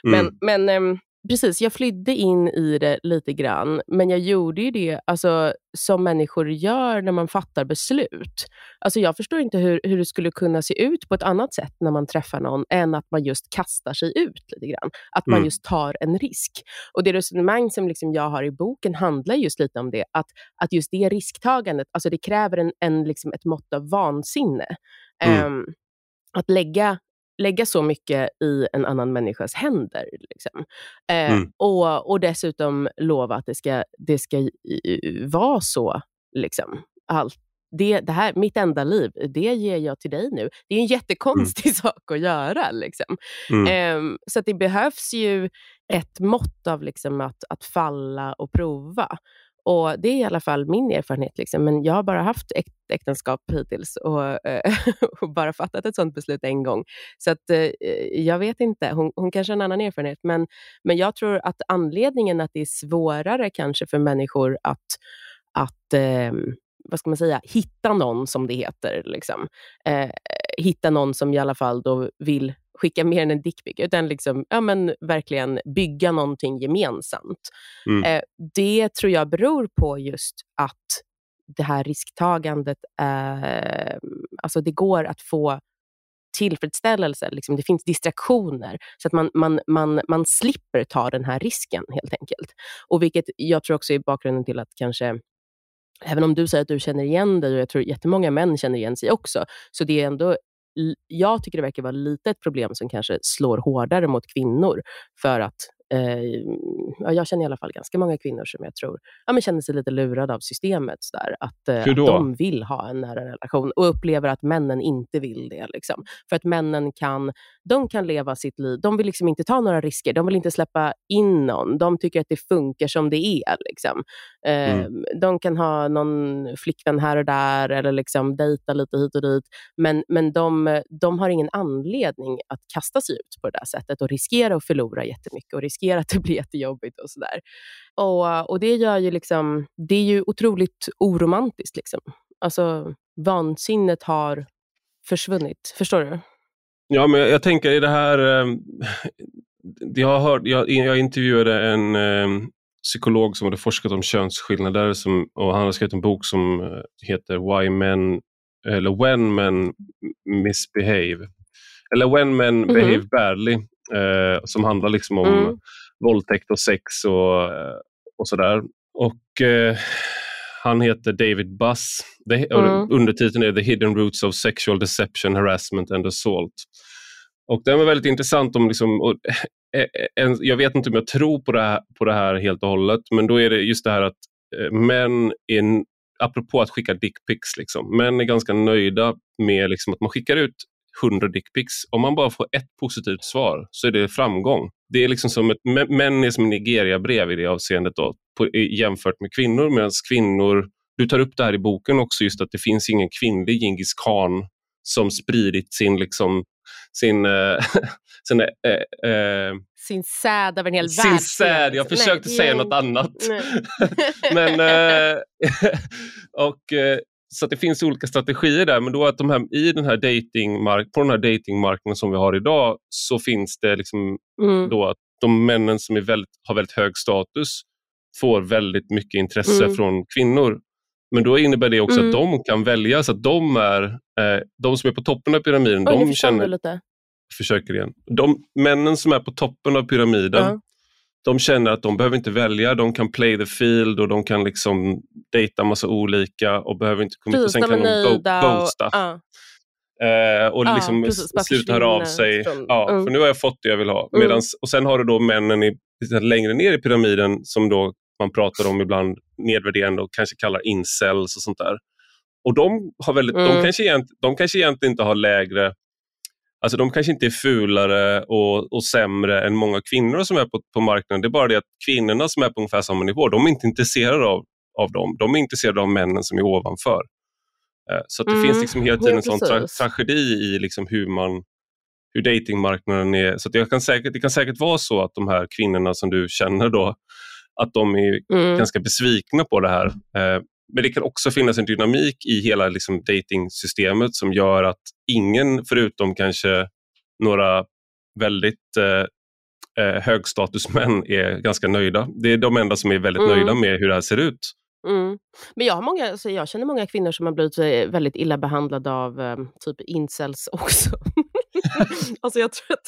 Mm. Men, men ehm, Precis, jag flydde in i det lite grann, men jag gjorde ju det alltså, som människor gör när man fattar beslut. Alltså, jag förstår inte hur, hur det skulle kunna se ut på ett annat sätt när man träffar någon, än att man just kastar sig ut lite grann. Att man mm. just tar en risk. Och Det resonemang som liksom jag har i boken handlar just lite om det, att, att just det risktagandet, alltså det kräver en, en, liksom ett mått av vansinne. Mm. Um, att lägga lägga så mycket i en annan människas händer. Liksom. Eh, mm. och, och dessutom lova att det ska, det ska vara så. Liksom. Allt. Det, det här, mitt enda liv, det ger jag till dig nu. Det är en jättekonstig mm. sak att göra. Liksom. Mm. Eh, så det behövs ju ett mått av liksom, att, att falla och prova. Och Det är i alla fall min erfarenhet. Liksom. Men jag har bara haft äk äktenskap hittills och, äh, och, bara fattat ett sånt beslut en gång. Så att, äh, jag vet inte. Hon, hon kanske har en annan erfarenhet. Men, men jag tror att anledningen att det är svårare kanske för människor att, att äh, vad ska man säga, hitta någon som det heter. Liksom. hitta någon som i alla fall då vill skicka mer än en dickpic, utan liksom, ja, men verkligen bygga någonting gemensamt. Mm. Eh, det tror jag beror på just att det här risktagandet, eh, alltså det går att få tillfredsställelse, liksom, det finns distraktioner, så att man, man, man, man slipper ta den här risken helt enkelt. Och vilket jag tror också är bakgrunden till att kanske Även om du säger att du känner igen dig, och jag tror jättemånga män känner igen sig också, så det är ändå jag tycker det verkar vara lite ett problem som kanske slår hårdare mot kvinnor. För att eh, jag känner i alla fall ganska många kvinnor som jag tror ja, men känner sig lite lurade av systemet. Så där, att, eh, att de vill ha en nära relation och upplever att männen inte vill det. Liksom. För att männen kan, de kan leva sitt liv. De vill liksom inte ta några risker. De vill inte släppa in någon. De tycker att det funkar som det är. Liksom. Eh, mm. De kan ha någon flickvän här och där eller liksom dejta lite hit och dit. Men, men de, de har ingen anledning att kasta sig ut på det där sättet och riskera att förlora jättemycket och riskera att det blir jättejobbigt och sådär. Och, och det gör ju liksom, det är ju otroligt oromantiskt. Liksom. Alltså, vansinnet har försvunnit. Förstår du? Ja, men jag tänker i det här... Eh, jag, hört, jag, jag intervjuade en eh, psykolog som hade forskat om könsskillnader som, och han har skrivit en bok som eh, heter Why Men, eller When Men Misbehave. Eller When Men mm -hmm. Behave Badly, eh, som handlar liksom om mm. våldtäkt och sex och, eh, och sådär. Och eh, han heter David Buss. Det, mm. Undertiteln är The Hidden Roots of Sexual Deception, Harassment and Assault. Och Den var väldigt intressant. om liksom, och, en, Jag vet inte om jag tror på det, här, på det här helt och hållet, men då är det just det här att eh, män är, apropå att skicka dickpics, liksom, män är ganska nöjda med liksom, att man skickar ut 100 dickpics. Om man bara får ett positivt svar så är det framgång. Det är liksom som ett, män är som Nigeria-brev i det avseendet då, på, jämfört med kvinnor, medan kvinnor, du tar upp det här i boken också, just att det finns ingen kvinnlig Djingis khan som spridit sin, liksom, sin, äh, sin, äh, äh, sin säd över en hel sin värld. Sin säd, jag försökte Nej, säga något annat. Men, och, så det finns olika strategier där, men då att de här, i den här datingmark på den här datingmarknaden som vi har idag så finns det liksom mm. då att de männen som är väldigt, har väldigt hög status får väldigt mycket intresse mm. från kvinnor. Men då innebär det också mm. att de kan välja, så att de, är, eh, de som är på toppen av pyramiden, Oj, de känner... Lite. Försöker igen. De männen som är på toppen av pyramiden, ja. De känner att de behöver inte välja, de kan play the field och de kan liksom dejta massa olika och behöver inte komma Sen kan de ghosta. Och, uh. Eh, och ah, liksom precis, sluta höra av sig. Från, ja, mm. För nu har jag fått det jag vill ha. Mm. Medans, och sen har du då männen i, längre ner i pyramiden som då man pratar om ibland nedvärderande och kanske kallar incels och sånt där. Och de, har väldigt, mm. de, kanske egent, de kanske egentligen inte har lägre Alltså de kanske inte är fulare och, och sämre än många kvinnor som är på, på marknaden. Det är bara det att kvinnorna som är på ungefär samma nivå, de är inte intresserade av, av dem. De är intresserade av männen som är ovanför. Eh, så det mm. finns liksom hela tiden en sån tra tragedi i liksom hur, man, hur datingmarknaden är. Så jag kan säkert, det kan säkert vara så att de här kvinnorna som du känner då, att de är mm. ganska besvikna på det här. Eh, men det kan också finnas en dynamik i hela liksom datingsystemet som gör att ingen, förutom kanske några väldigt eh, eh högstatusmän, är ganska nöjda. Det är de enda som är väldigt mm. nöjda med hur det här ser ut. Mm. Men jag, har många, alltså jag känner många kvinnor som har blivit eh, väldigt illa behandlade av um, typ incels också. alltså jag tror att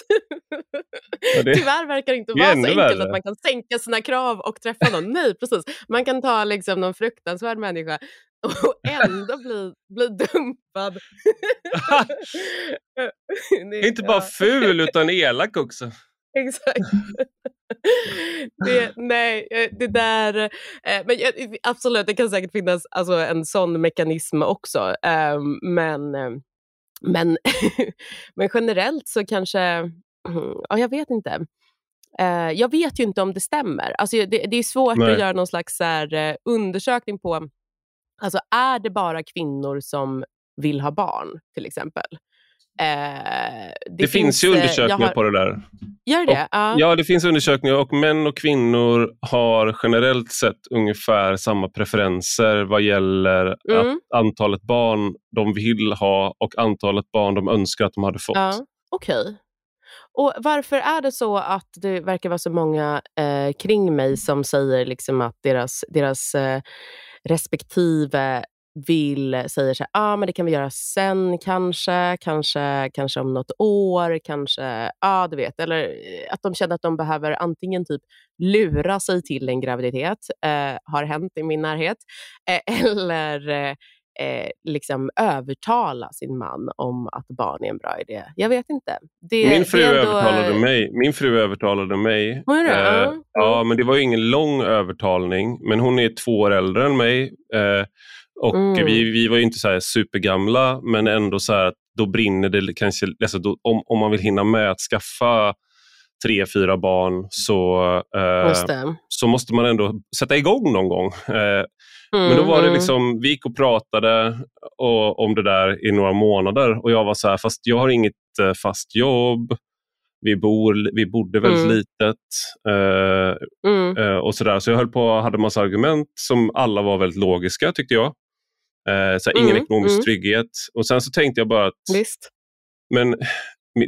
ja, det, Tyvärr verkar det inte vara så enkelt värre. att man kan sänka sina krav och träffa någon. Nej, precis. Man kan ta liksom någon fruktansvärd människa och ändå bli, bli dumpad. det, inte bara ful utan elak också. Exakt. det, nej, eh, det där... Eh, men absolut, det kan säkert finnas alltså, en sån mekanism också. Eh, men, eh, men, men generellt så kanske... Ja, jag vet inte. Eh, jag vet ju inte om det stämmer. Alltså, det, det är svårt nej. att göra någon slags här, eh, undersökning på... Alltså, är det bara kvinnor som vill ha barn, till exempel? Eh, det, det, finns, finns ju eh, undersökningar har... på det där. Gör det? Och, uh. Ja, det finns undersökningar och män och kvinnor har generellt sett ungefär samma preferenser vad gäller mm. antalet barn de vill ha och antalet barn de önskar att de hade fått. Uh. Okej. Okay. Och Varför är det så att det verkar vara så många eh, kring mig som säger liksom att deras, deras eh, respektive vill, säger så här, ah, men det kan vi göra sen kanske, kanske, kanske om något år, kanske, ja ah, du vet. Eller eh, att de känner att de behöver antingen typ lura sig till en graviditet, eh, har hänt i min närhet, eh, eller eh, eh, liksom övertala sin man om att barn är en bra idé. Jag vet inte. Det, min, fru ändå... övertalade mig, min fru övertalade mig. Hon eh, Ja, men det var ingen lång övertalning. Men hon är två år äldre än mig. Och mm. vi, vi var ju inte så supergamla, men ändå så här, då brinner det kanske, alltså då, om, om man vill hinna med att skaffa tre, fyra barn så, eh, så måste man ändå sätta igång någon gång. Eh, mm, men då var det mm. liksom, vi gick och pratade och, om det där i några månader och jag var så här, fast jag har inget eh, fast jobb, vi, bor, vi bodde väldigt mm. litet eh, mm. eh, och sådär. Så jag höll på hade massa argument som alla var väldigt logiska tyckte jag. Eh, så ingen mm, ekonomisk mm. trygghet. Och sen så tänkte jag bara att Visst. men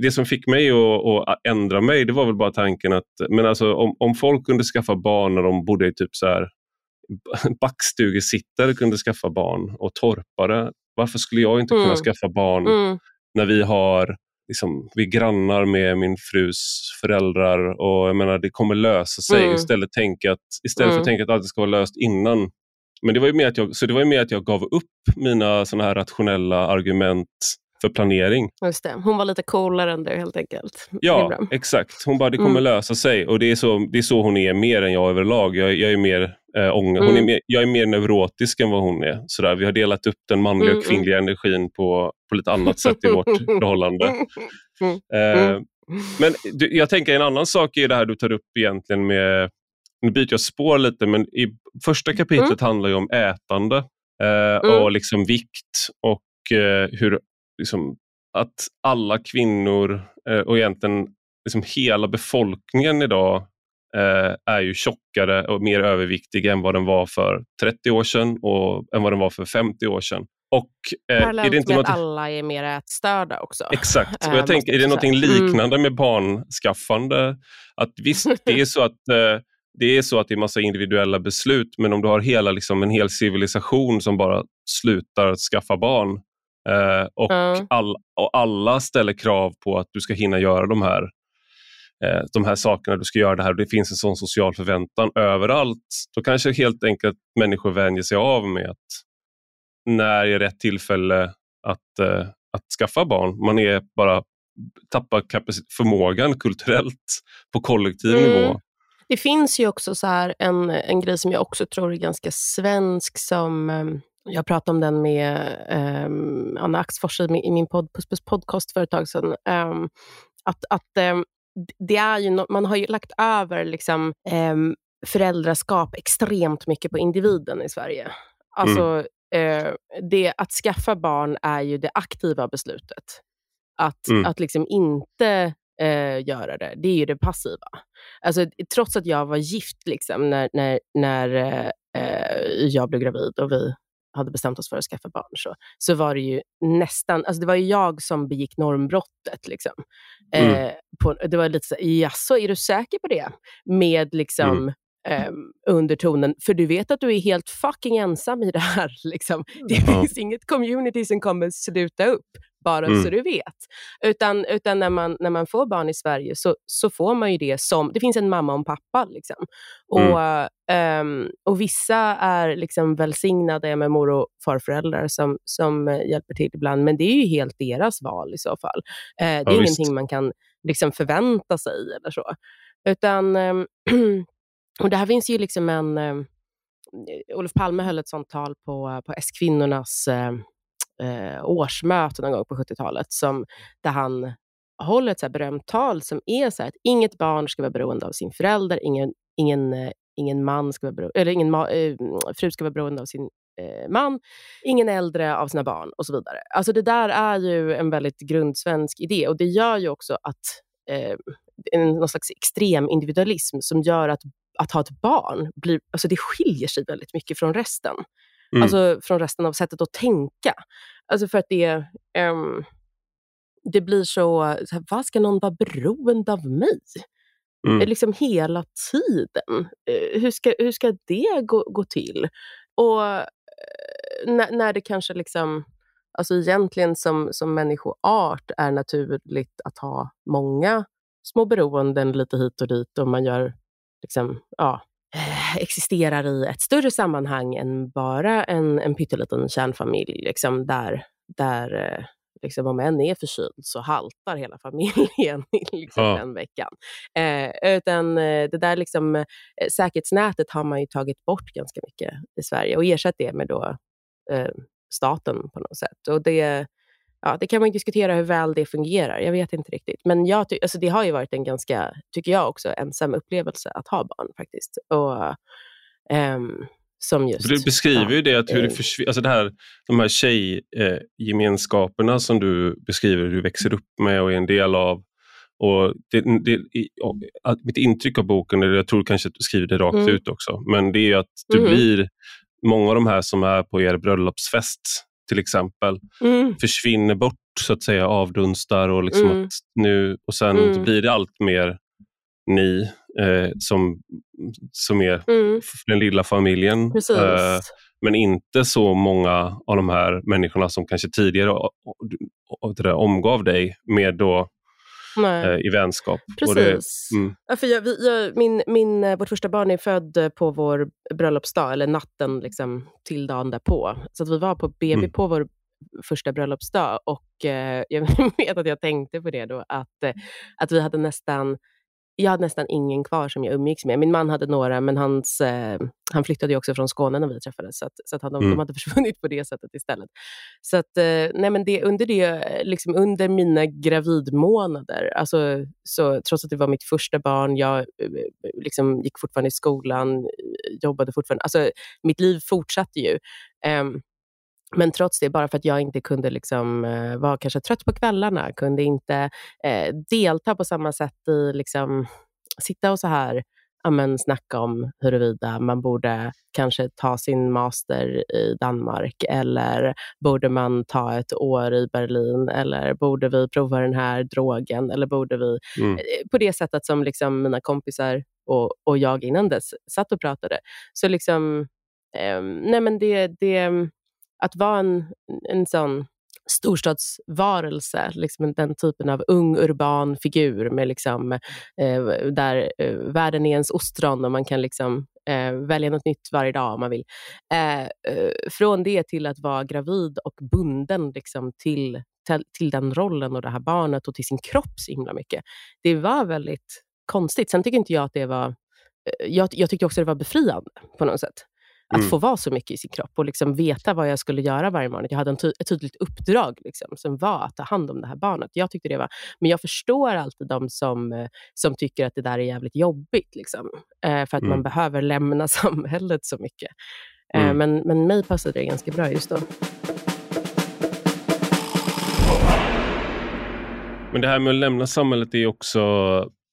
det som fick mig att, att, ändra mig det var väl bara tanken att men alltså, om, om folk kunde skaffa barn när de bodde i typ så här backstugesittare kunde skaffa barn och torpare. Varför skulle jag inte kunna mm. skaffa barn mm. när vi har liksom, vi grannar med min frus föräldrar och jag menar det kommer lösa sig mm. istället, tänka att, istället för att mm. tänka att allt ska vara löst innan. Men det var ju mer att jag, så det var mer att jag gav upp mina såna här rationella argument för planering. Just det. Hon var lite coolare än du helt enkelt. Ja, exakt. Hon bara, det kommer mm. lösa sig. Och det är, så, det är så hon är mer än jag överlag. Jag, jag är mer eh, ång hon är mm. mer, jag är mer neurotisk än vad hon är. Sådär, vi har delat upp den manliga och mm, kvinnliga energin på, på lite annat sätt i vårt förhållande. Eh, men du, jag tänker en annan sak är det här du tar upp egentligen med nu byter jag spår lite, men i första kapitlet mm. handlar ju om ätande eh, mm. och liksom vikt och eh, hur liksom, att alla kvinnor eh, och egentligen liksom hela befolkningen idag eh, är ju tjockare och mer överviktig än vad den var för 30 år sedan och än vad den var för 50 år sedan. Och, eh, Parallellt är det inte med något... att alla är mer ätstörda också. Exakt, och jag tänker, är det något liknande mm. med barnskaffande? Att visst, det är så att eh, det är så att det är massa individuella beslut, men om du har hela, liksom, en hel civilisation som bara slutar skaffa barn eh, och, mm. all, och alla ställer krav på att du ska hinna göra de här, eh, de här sakerna, du ska göra det här och det finns en sån social förväntan överallt, då kanske helt enkelt människor vänjer sig av med att när är rätt tillfälle att, eh, att skaffa barn? Man är bara tappar förmågan kulturellt på kollektiv mm. nivå det finns ju också så här en, en grej som jag också tror är ganska svensk som ehm, jag pratade om den med um, Anna Axfors i min, i min pod, podcast för ett tag sedan. Um, att, att um, det är ju no man har ju lagt över liksom, föräldraskap extremt mycket på individen i Sverige. Alltså, mm. uh, det, att skaffa barn är ju det aktiva beslutet. Att, mm. att liksom inte uh, göra det, det är ju det passiva. Alltså, trots att jag var gift liksom, när, när, när uh, jag blev gravid och vi hade bestämt oss för att skaffa barn, så, så var det ju nästan, alltså det var ju jag som begick normbrottet. Liksom. Mm. Eh, på, det var lite så, jaså, är du säker på det? Med liksom mm. Um, undertonen, för du vet att du är helt fucking ensam i det här. Liksom. Det mm. finns inget community som kommer sluta upp bara mm. så du vet. Utan, utan när, man, när man får barn i Sverige så, så får man ju det som, det finns en mamma och en pappa. Liksom. Och, mm. um, och vissa är liksom välsignade med mor och farföräldrar som, som uh, hjälper till ibland, men det är ju helt deras val i så fall. Uh, det är ja, ingenting visst. man kan liksom förvänta sig eller så. Utan, um, och det här finns ju liksom en Eh, Olof Palme höll ett sånt tal på, på S-kvinnornas eh, eh årsmöte någon gång på 70-talet, som, där han håller ett så här berömt tal som är så att inget barn ska vara beroende av sin förälder, ingen, ingen, eh, ingen man ska vara beroende, eller ingen ma, eh, fru ska vara beroende av sin eh, man, ingen äldre av sina barn och så vidare. Alltså det där är ju en väldigt grundsvensk idé och det gör ju också att eh, en, någon slags extrem individualism som gör att att ha ett barn, blir, alltså det skiljer sig väldigt mycket från resten. Mm. Alltså från resten av sättet att tänka. Alltså för att det, um, det blir så, så här, vad ska någon vara beroende av mig? Mm. Liksom hela tiden. Uh, hur, ska, hur ska det gå, gå till? Och uh, när, när det kanske liksom, alltså egentligen som, som människoart är naturligt att ha många små beroenden lite hit och dit och man gör liksom, ja, Eh, existerar i ett större sammanhang än bara en, en pytteliten kärnfamilj, liksom, där, där eh, liksom, om en är förkyld så haltar hela familjen liksom, ja. den veckan. Eh, utan eh, det där liksom, eh, säkerhetsnätet har man ju tagit bort ganska mycket i Sverige och ersatt det med då, eh, staten på något sätt. Och det, ja, det kan man diskutera hur väl det fungerar. Jag vet inte riktigt. Men jag alltså det har ju varit en ganska, tycker jag också, ensam upplevelse att ha barn faktiskt. Och, um, som just, du beskriver ja, ju det, att hur det eh, försvinner, alltså det här, de här tjejgemenskaperna eh, som du beskriver, hur du växer upp med och är en del av. Och det, det, och, mitt intryck av boken, eller jag tror kanske att du skriver det rakt mm. ut också, men det är att du mm. blir, många av de här som är på er bröllopsfest till exempel, mm. försvinner bort så att säga avdunstar och, liksom mm. nu, och sen mm. blir det allt mer ni eh, som, som är mm. den lilla familjen. Eh, men inte så många av de här människorna som kanske tidigare omgav dig med då eh, i vänskap. Precis. Det, mm. ja, för jag, vi, jag, min, min, eh, vårt första barn är född på vår bröllopsdag, eller natten liksom, till dagen därpå. Så att vi var på BB mm. på vår första bröllopsdag och eh, jag vet att jag tänkte på det då, att, eh, att vi hade nästan jag hade nästan ingen kvar som jag umgicks med. Min man hade några, men hans, eh, han flyttade också från Skåne när vi träffades, så, att, så att han, mm. de hade försvunnit på det sättet istället. Så att, eh, nej men det, under, det, liksom under mina gravidmånader, alltså, så, trots att det var mitt första barn, jag eh, liksom, gick fortfarande i skolan, jobbade fortfarande, alltså, mitt liv fortsatte ju. Um, men trots det, bara för att jag inte kunde liksom, eh, vara kanske trött på kvällarna, kunde inte eh, delta på samma sätt i, liksom, sitta och så här amen, snacka om huruvida man borde kanske ta sin master i Danmark eller borde man ta ett år i Berlin eller borde vi prova den här drogen eller borde vi... Mm. Eh, på det sättet som liksom mina kompisar och, och jag innan dess satt och pratade. Så liksom, eh, nej men det, det att vara en, en sån storstadsvarelse, liksom den typen av ung urban figur med liksom, eh, där eh, världen är ens ostron och man kan liksom, eh, välja något nytt varje dag om man vill. Eh, eh, från det till att vara gravid och bunden liksom, till, till, till den rollen och det här barnet och till sin kropp så himla mycket. Det var väldigt konstigt. Sen tycker inte jag att det var eh, jag, jag tyckte också det var befriande på något sätt. Att mm. få vara så mycket i sin kropp och liksom veta vad jag skulle göra varje morgon. Jag hade en ty ett tydligt uppdrag liksom, som var att ta hand om det här barnet. Jag tyckte det var, men jag förstår alltid de som, eh, som tycker att det där är jävligt jobbigt. Liksom, eh, för att mm. man behöver lämna samhället så mycket. Eh, mm. men, men mig passade det ganska bra just då. Men det här med att lämna samhället är också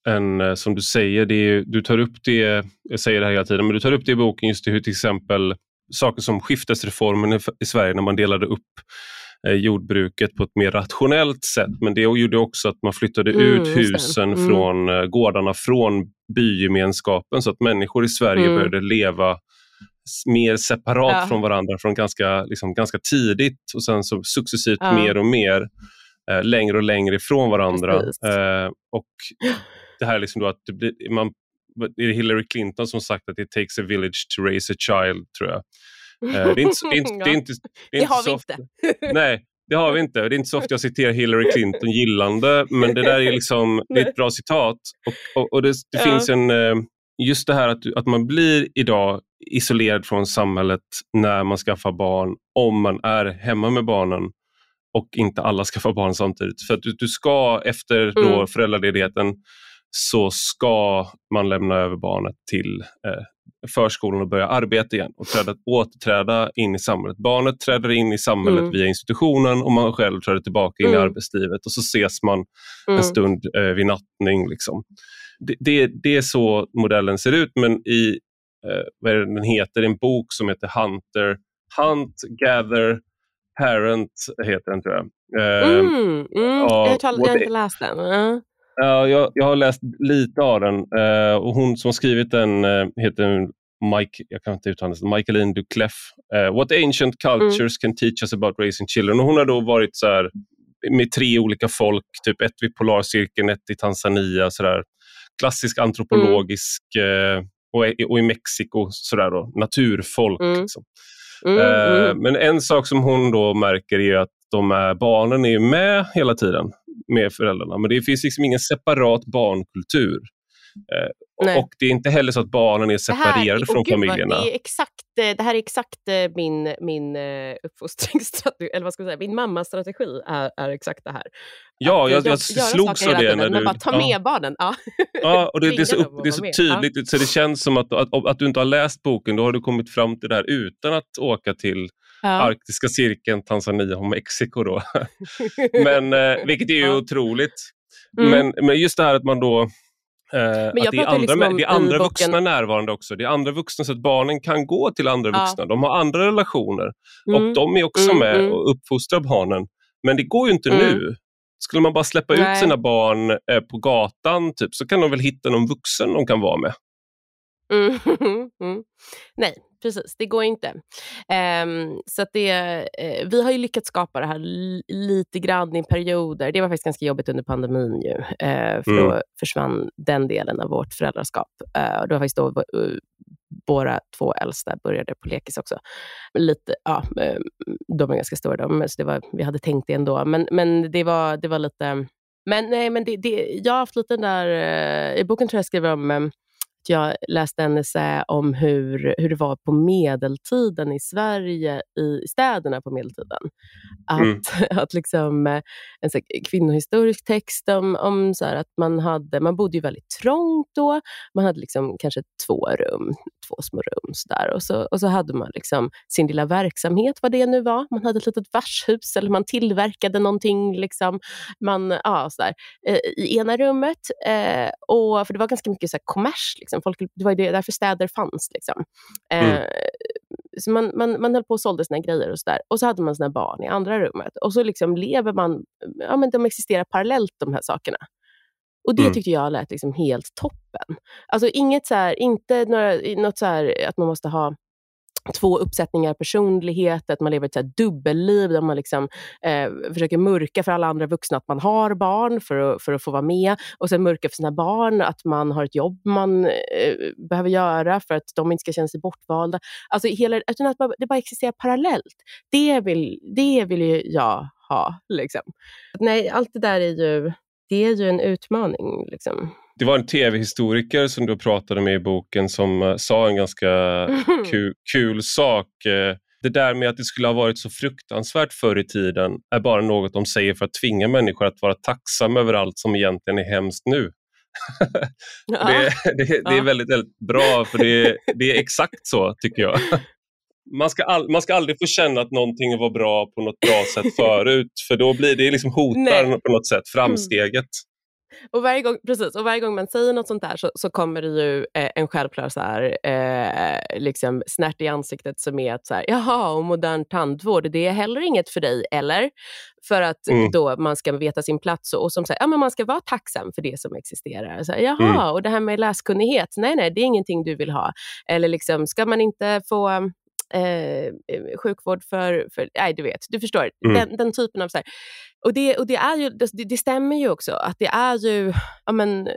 en, eh, som du säger, det är, du tar upp det, jag säger det här hela tiden, men du tar upp det i boken just hur till exempel saker som skiftesreformen i, Sverige när man delade upp eh, jordbruket på ett mer rationellt sätt. Men det gjorde också att man flyttade mm, ut husen mm. från eh, gårdarna från bygemenskapen så att människor i Sverige mm. började leva mer separat ja. från varandra från ganska, liksom, ganska tidigt och sen så successivt ja. mer och mer längre och längre ifrån varandra. Eh, och det här liksom då att det blir, man, det är Hillary Clinton som sagt att it takes a village to raise a child, tror jag. Eh, det, är inte, det, är inte, det, är inte, det, är inte det har vi inte. Nej, det har vi inte. Det är inte så ofta jag citerar Hillary Clinton gillande, men det där är, liksom, det är ett bra citat. Och, och, och det, det ja. finns en... Eh, just det här att, att man blir idag isolerad från samhället när man skaffar barn, om man är hemma med barnen och inte alla skaffar barn samtidigt. För att du, du ska efter då mm. föräldraledigheten så ska man lämna över barnet till eh, förskolan och börja arbeta igen och träda, återträda in i samhället. Barnet träder in i samhället mm. via institutionen och man själv träder tillbaka in mm. i arbetslivet och så ses man mm. en stund eh, vid nattning. Liksom. Det, det, det, är så modellen ser ut men i eh, vad är det den heter, en bok som heter Hunter, Hunt, Gather, Parent heter den tror jag. Eh, mm, mm. jag, har, inte läst den. Ja, jag, jag har läst lite av den uh, och hon som skrivit den uh, heter Mike, jag kan inte uttala det, Michaeline Ducleff. Uh, What ancient cultures mm. can teach us about raising children. Och hon har då varit så här, med tre olika folk, typ ett vid Polarcirkeln, ett i Tanzania. Så där. Klassisk antropologisk mm. och, och, i Mexiko, så där då, naturfolk. Mm. Liksom. Mm. Men en sak som hon då märker är att de är, barnen är med hela tiden med föräldrarna. Men det finns liksom ingen separat barnkultur. Eh, och det är inte heller så att barnen är separerade här, från oh, familjerna. Vad, det, är exakt, eh, det här är exakt eh, min, min uh, uppfostringsstrategi, eller vad ska jag säga, min mammas strategi är, är exakt det här. Ja, jag, jag, jag slogs av det. När du, bara, ta med ja. barnen. Ja, ja och det, det är så, det är så tydligt, ja. så det känns som att, att, att, du inte har läst boken, då har du kommit fram till det här utan att åka till ja. Arktiska cirkeln, Tanzania och Mexiko. Då. men, eh, vilket är ju ja. otroligt. Mm. Men, men just det här att man då Eh, att det är andra, liksom det är andra vuxna närvarande också. Det är andra vuxna så att barnen kan gå till andra ja. vuxna. De har andra relationer mm. och de är också mm, med mm. och uppfostrar barnen. Men det går ju inte mm. nu. Skulle man bara släppa Nej. ut sina barn eh, på gatan typ, så kan de väl hitta någon vuxen de kan vara med. Mm. Mm. Nej, precis. Det går inte. Um, så det, uh, vi har ju lyckats skapa det här lite grann i perioder. Det var faktiskt ganska jobbigt under pandemin ju, uh, för mm. då försvann den delen av vårt föräldraskap. Uh, det var faktiskt då våra två äldsta började på lekis också. Lite, ja, de är ganska stora, de, så det var, vi hade tänkt det ändå. Men, men det, var, det var lite... Men, nej, men det, det, jag har haft lite den där... I boken tror jag skriver om jag läste en essä om hur, hur det var på medeltiden i Sverige, i städerna på medeltiden. Att, mm. att liksom, eh, en så kvinnohistorisk text om, om så att man, hade, man bodde ju väldigt trångt då. Man hade liksom kanske två rum, två små rum. Så där. Och, så, och så hade man liksom sin lilla verksamhet, vad det nu var. Man hade ett litet värshus eller man tillverkade någonting. Liksom. Man, ja, så där, eh, I ena rummet, eh, och, för det var ganska mycket så här kommers. Liksom Liksom. Folk, det var det, därför städer fanns. Liksom. Mm. Eh, så man, man, man höll på och sålde sina grejer och så där. Och så hade man sina barn i andra rummet. Och så liksom lever man, ja men de existerar parallellt de här sakerna. Och det mm. tyckte jag lät liksom helt toppen. Alltså inget så här, inte några, något så här, att man måste ha två uppsättningar personlighet, att man lever ett så dubbelliv där man liksom, eh, försöker mörka för alla andra vuxna att man har barn för att, för att få vara med och sen mörka för sina barn att man har ett jobb man eh, behöver göra för att de inte ska känna sig bortvalda. Alltså hela, utan att det bara existerar parallellt. Det vill, det vill ju jag ha. Liksom. Nej, allt det där är ju, det är ju en utmaning. Liksom det var en tv-historiker som du pratade med i boken som uh, sa en ganska kul, kul sak. Uh, det där med att det skulle ha varit så fruktansvärt förr i tiden är bara något de säger för att tvinga människor att vara tacksamma över allt som egentligen är hemskt nu. ja. det, det, det, är väldigt, väldigt bra, för det, det är exakt så tycker jag. Man ska, all, man ska aldrig få känna att någonting var bra på något bra sätt förut, för då blir det liksom hotar Nej. på något sätt framsteget. Och varje, gång, precis, och varje gång man säger något sånt där så, så kommer det ju eh, en självklar så här, eh, liksom snärt i ansiktet som är att så här, jaha, och modern tandvård, det är heller inget för dig, eller? För att mm. då man ska veta sin plats och, och som säger, ja men man ska vara tacksam för det som existerar. Så här, jaha, mm. och det här med läskunnighet, nej nej, det är ingenting du vill ha. Eller liksom, ska man inte få eh, sjukvård för, för, nej du vet, du förstår, mm. den, den, typen av så här. Och, det, och det, är ju, det, det, stämmer ju också att det är ju ja, men,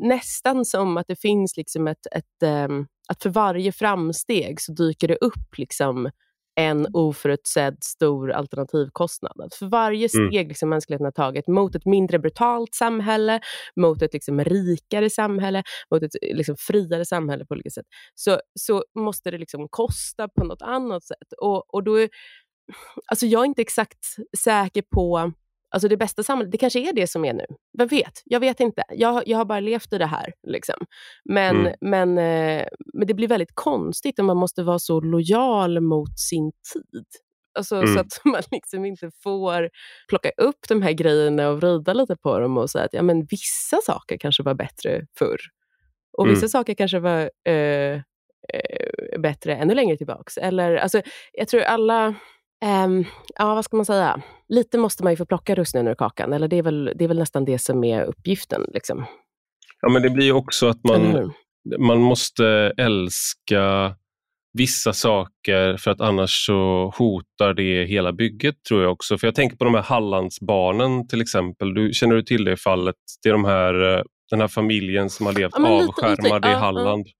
nästan som att det finns liksom ett, ett um, att för varje framsteg så dyker det upp liksom en oförutsedd stor alternativkostnad. För varje mm. steg liksom mänskligheten har tagit mot ett mindre brutalt samhälle, mot ett liksom rikare samhälle, mot ett liksom friare samhälle på olika sätt, så, så måste det liksom kosta på något annat sätt. Och, och då är, alltså jag är inte exakt säker på Alltså det bästa samhället, det kanske är det som är nu. Vem vet? Jag vet inte. Jag, jag har bara levt i det här. Liksom. Men, mm. men, eh, men det blir väldigt konstigt om man måste vara så lojal mot sin tid. Alltså, mm. Så att man liksom inte får plocka upp de här grejerna och vrida lite på dem och säga att ja, men vissa saker kanske var bättre förr. Och vissa mm. saker kanske var eh, eh, bättre ännu längre tillbaka. Eller, alltså, jag tror alla Um, ja, vad ska man säga? Lite måste man ju få plocka russinen ur kakan, eller det är väl, det är väl nästan det som är uppgiften. Liksom. Ja, men det blir också att man, man måste älska vissa saker för att annars så hotar det hela bygget tror jag också. För jag tänker på de här Hallandsbarnen till exempel. Du, känner du till det fallet? Det är de här, eh, den här familjen som har levt ja, avskärmade i Halland. Ja,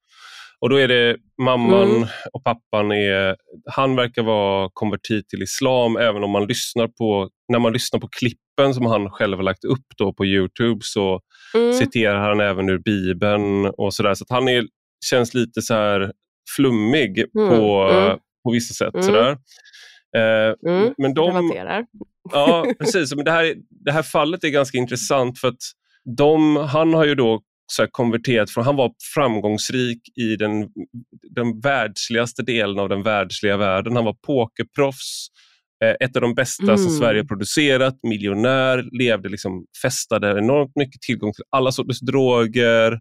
och då är det mamman mm. och pappan, är, han verkar vara konvertit till islam även om man lyssnar på, när man lyssnar på klippen som han själv har lagt upp då på Youtube så mm. citerar han även ur Bibeln och sådär. Så han är, känns lite så här flummig mm. På, mm. på vissa sätt. Mm. Sådär. Eh, mm. men de, ja, precis. Men det, här, det här fallet är ganska intressant för att de, han har ju då så konverterat från, han var framgångsrik i den, den världsligaste delen av den världsliga världen. Han var pokerproffs, eh, ett av de bästa mm. som Sverige producerat, miljonär, levde liksom, festade enormt mycket tillgång till alla sorters droger,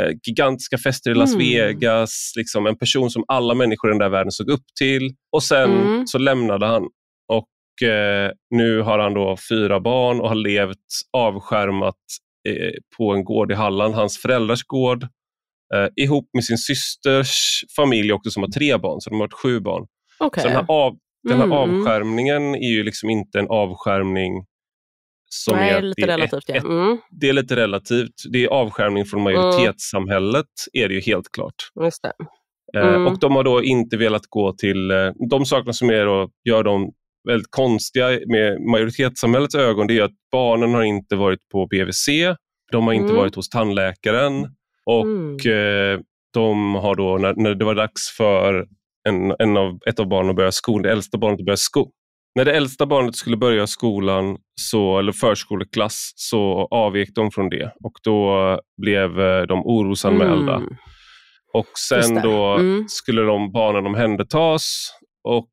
eh, gigantiska fester i Las mm. Vegas, liksom en person som alla människor i den där världen såg upp till. Och sen mm. så lämnade han och eh, nu har han då fyra barn och har levt avskärmat på en gård i Halland, hans föräldrars gård, eh, ihop med sin systers familj också som har tre barn, så de har sju barn. Okay. Så den här, av, den här mm. avskärmningen är ju liksom inte en avskärmning som Nej, är, lite det är relativt. Ett, ja. mm. Det är lite relativt. Det är avskärmning från majoritetssamhället, är det ju helt klart. Just det. Eh, mm. Och de har då inte velat gå till eh, de sakerna som är då, gör dem väldigt konstiga med majoritetssamhällets ögon. Det är att barnen har inte varit på BVC, de har inte mm. varit hos tandläkaren och mm. eh, de har då, när, när, det var dags för en, en av, ett av barnen att börja skolan, det äldsta barnet att börja skolan, när det äldsta barnet skulle börja skolan, så, eller förskoleklass, så avvek de från det och då blev eh, de orosanmälda. Mm. Och sen då mm. skulle de barnen omhändertas och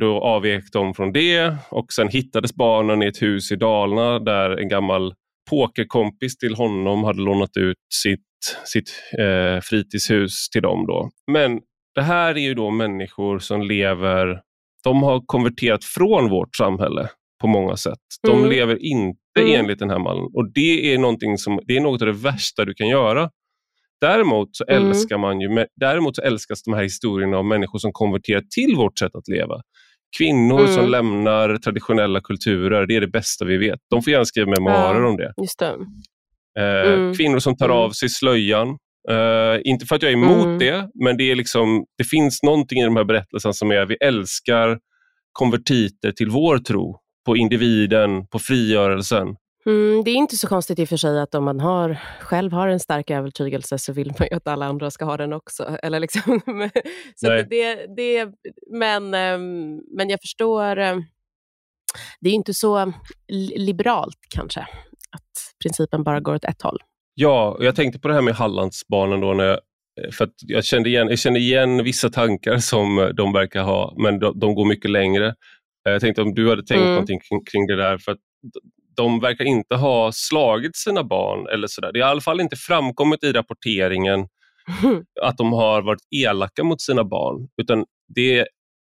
då avvek de från det och sen hittades barnen i ett hus i Dalarna där en gammal pokerkompis till honom hade lånat ut sitt, sitt eh, fritidshus till dem. Då. Men det här är ju då människor som lever de har konverterat från vårt samhälle på många sätt. De mm. lever inte mm. enligt den här mallen och det är, någonting som, det är något av det värsta du kan göra. Däremot så, mm. älskar man ju, däremot så älskas de här historierna om människor som konverterar till vårt sätt att leva. Kvinnor mm. som lämnar traditionella kulturer, det är det bästa vi vet. De får gärna skriva memoarer ja, om det. det. Eh, mm. Kvinnor som tar mm. av sig slöjan, Uh, inte för att jag är emot mm. det, men det, är liksom, det finns någonting i de här berättelserna som är att vi älskar konvertiter till vår tro, på individen, på frigörelsen. Mm, det är inte så konstigt i och för sig att om man har, själv har en stark övertygelse så vill man ju att alla andra ska ha den också. Eller liksom, så det, det, men, ehm, men jag förstår, ehm, det är inte så liberalt kanske, att principen bara går åt ett håll. Ja, jag tänkte på det här med Hallandsbarnen då när jag, för jag kände igen, jag kände igen vissa tankar som de verkar ha, men de, de går mycket längre. Jag tänkte om du hade tänkt mm. någonting kring, kring det där, för att de verkar inte ha slagit sina barn eller sådär. Det har i alla fall inte framkommit i rapporteringen att de har varit elaka mot sina barn, utan det är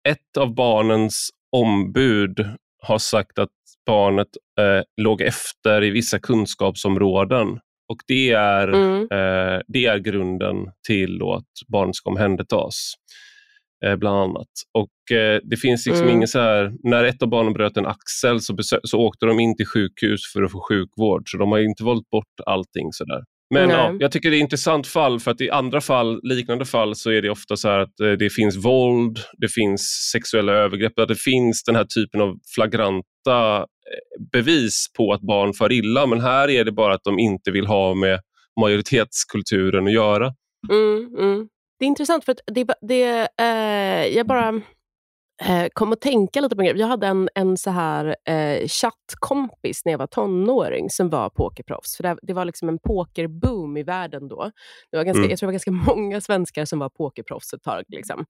ett av barnens ombud har sagt att barnet eh, låg efter i vissa kunskapsområden och det är, mm. eh, det är grunden till att barn ska omhändertas. Eh, bland annat. Och eh, det finns liksom mm. ingen så här, när ett av barnen bröt en axel så, så åkte de in till sjukhus för att få sjukvård, så de har inte valt bort allting sådär. Men ja, jag tycker det är ett intressant fall för att i andra fall, liknande fall så är det ofta så att eh, det finns våld, det finns sexuella övergrepp, att det finns den här typen av flagranta bevis på att barn far illa. Men här är det bara att de inte vill ha med majoritetskulturen att göra. Mm, mm. Det är intressant för att det, det, eh, jag bara eh, kom att tänka lite på det. Jag hade en, en så här eh, chattkompis när jag var tonåring som var pokerproffs. För det, det var liksom en pokerboom i världen då. Det var ganska, mm. Jag tror det var ganska många svenskar som var pokerproffs ett tag. Liksom.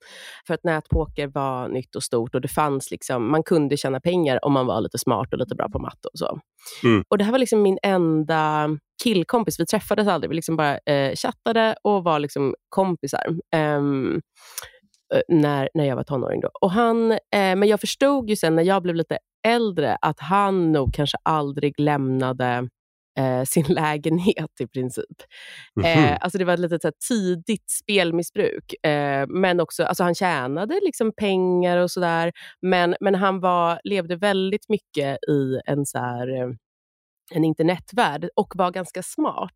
För att nätpoker var nytt och stort och det fanns liksom, man kunde tjäna pengar om man var lite smart och lite bra på matte och så. Mm. Och Det här var liksom min enda killkompis. Vi träffades aldrig, vi liksom bara eh, chattade och var liksom kompisar. Um, när, när jag var tonåring. Då. Och han, eh, men jag förstod ju sen när jag blev lite äldre att han nog kanske aldrig lämnade eh, sin lägenhet i princip. Mm -hmm. eh, alltså det var ett litet så tidigt spelmissbruk. Eh, men också, alltså han tjänade liksom pengar och sådär, men, men han var, levde väldigt mycket i en så här, eh, en internetvärld och var ganska smart.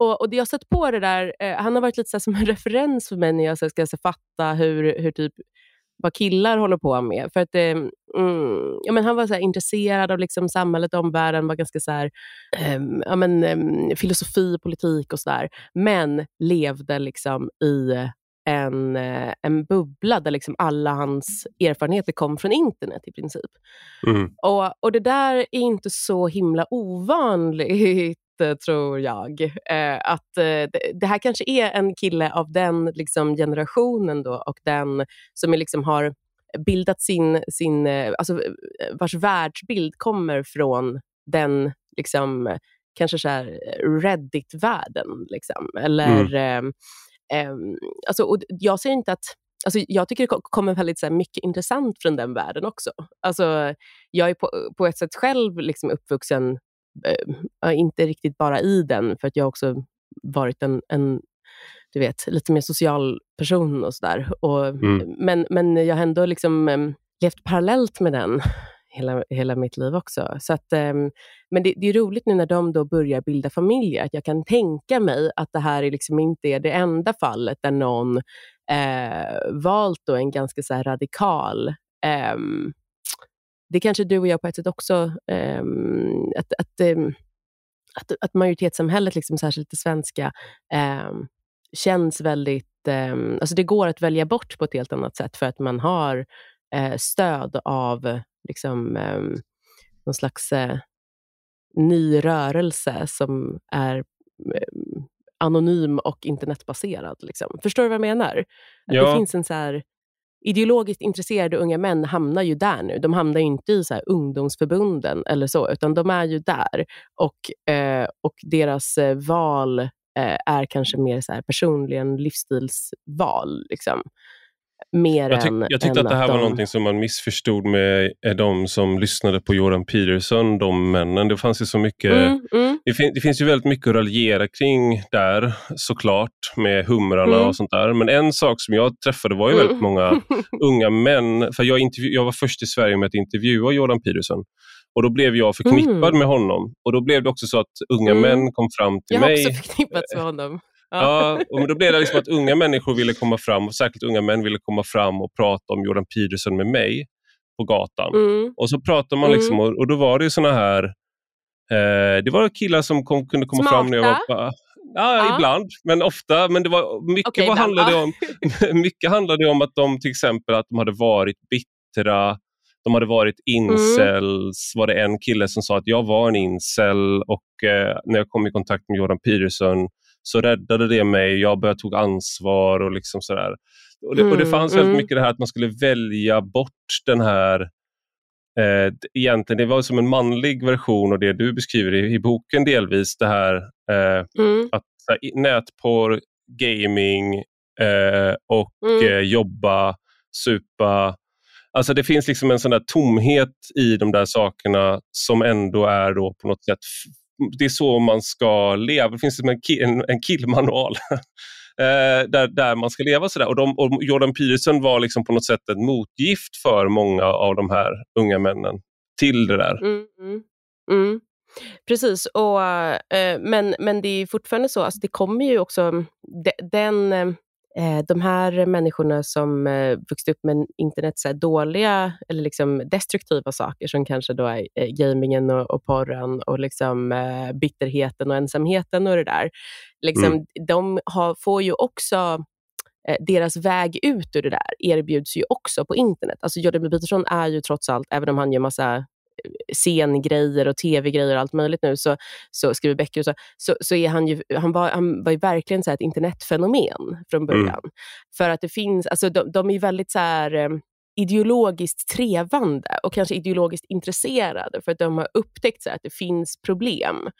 Och, och Jag har sett på det där, eh, han har varit lite så som en referens för mig när jag så ska så fatta hur, hur typ vad killar håller på med. För att, eh, mm, ja, men han var så intresserad av liksom samhället, omvärlden, var ganska så här, eh, ja, men, eh, filosofi, politik och sådär. Men levde liksom i en, eh, en bubbla där liksom alla hans erfarenheter kom från internet i princip. Mm. Och, och Det där är inte så himla ovanligt tror jag. Eh, att eh, det här kanske är en kille av den liksom, generationen då och den som är, liksom, har bildat sin, sin eh, alltså, vars världsbild kommer från den liksom, kanske så Reddit-världen. Liksom. Eller, mm. eh, alltså, och jag säger inte att alltså jag tycker det kommer väldigt så här, mycket intressant från den världen också. Alltså, jag är på, på ett sätt själv liksom uppvuxen, äh, inte riktigt bara i den, för att jag också varit en, en du vet, lite mer social person och sådär. Mm. Men, men jag har ändå liksom, äm, levt parallellt med den hela, hela mitt liv också. Så att, um, men det, det, är roligt nu när de då börjar bilda familjer, att jag kan tänka mig att det här är liksom inte är det enda fallet där någon eh, valt en ganska så radikal um, det kanske du och jag på ett sätt också, um, att, att, um, att, att majoritetssamhället, liksom, särskilt det svenska, um, känns väldigt... alltså det går att välja bort på ett helt annat sätt för att man har uh, stöd av liksom, någon slags uh, ny rörelse som är anonym och internetbaserad. Liksom. Förstår du vad jag menar? Ja. Det finns en så här, ideologiskt intresserade unga män hamnar ju där nu. De hamnar inte i så här ungdomsförbunden eller så, utan de är ju där. Och, eh, och deras eh, val eh, är kanske mer så här personligen livsstilsval. Liksom mer jag, tyck, än, jag tyckte att det här att var de... någonting som man missförstod med de som lyssnade på Jordan Peterson, de männen. Det fanns ju så mycket, mm, mm. Det, fin, det, finns ju väldigt mycket att raljera kring där såklart med humrarna mm. och sånt där. Men en sak som jag träffade var ju väldigt mm. många unga män, för jag, jag var först i Sverige med att intervjua Jordan Peterson. Och då blev jag förknippad mm. med honom. Och då blev det också så att unga mm. män kom fram till jag mig. Jag har också förknippats med honom. Ja, och då blev det liksom att unga människor ville komma fram, och särskilt unga män ville komma fram och prata om Jordan Peterson med mig på gatan. Mm. Och så pratade man liksom, mm. och, och, då var det såna här, eh, det var killar som kom, kunde komma Smarta. fram när jag var Ja, ja, ibland, men ofta. Men det var, mycket, okay, handlade om, mycket handlade om att de till exempel att de hade varit bittra, de hade varit mm. incels. Mm. var det en kille som sa att jag var en incel och eh, när jag kom i kontakt med Jordan Peterson så räddade det mig. Jag började tog ansvar och liksom sådär. Och det, mm, och det fanns mm. väldigt mycket det här att man skulle välja bort den här eh, egentligen, det var som en manlig version av det du beskriver i, i boken delvis. Det här eh, mm. att här, nätporr, gaming eh, och mm. eh, jobba, supa. Alltså det finns liksom en sån där tomhet i de där sakerna som ändå är då på något sätt det är så man ska leva. Det finns en, en, killmanual eh, där, där man ska leva sådär. Och, de, och Jordan Peterson var liksom på något sätt ett motgift för många av de här unga männen till det där. Mm, mm, mm. Precis, och, eh, men, men det är fortfarande så, alltså det kommer ju också, mm, de, den eh, de här människorna som eh, vuxit upp med internet så dåliga eller liksom destruktiva saker som kanske då är eh, gamingen och, och porren och liksom, eh, bitterheten och ensamheten och det där. Liksom, mm. De har, får ju också eh, deras väg ut ur det där erbjuds ju också på internet. Alltså Jordan B. Peterson är ju trots allt, även om han gör massa scengrejer och tv-grejer och allt möjligt nu, så, så skriver böcker och så, så, så är han ju, han var, han var ju verkligen så ett internetfenomen från mm. början. Mm. För att det finns, alltså de, de är väldigt så här, eh, ideologiskt trevande och kanske ideologiskt intresserade för att de har upptäckt så att det finns problem.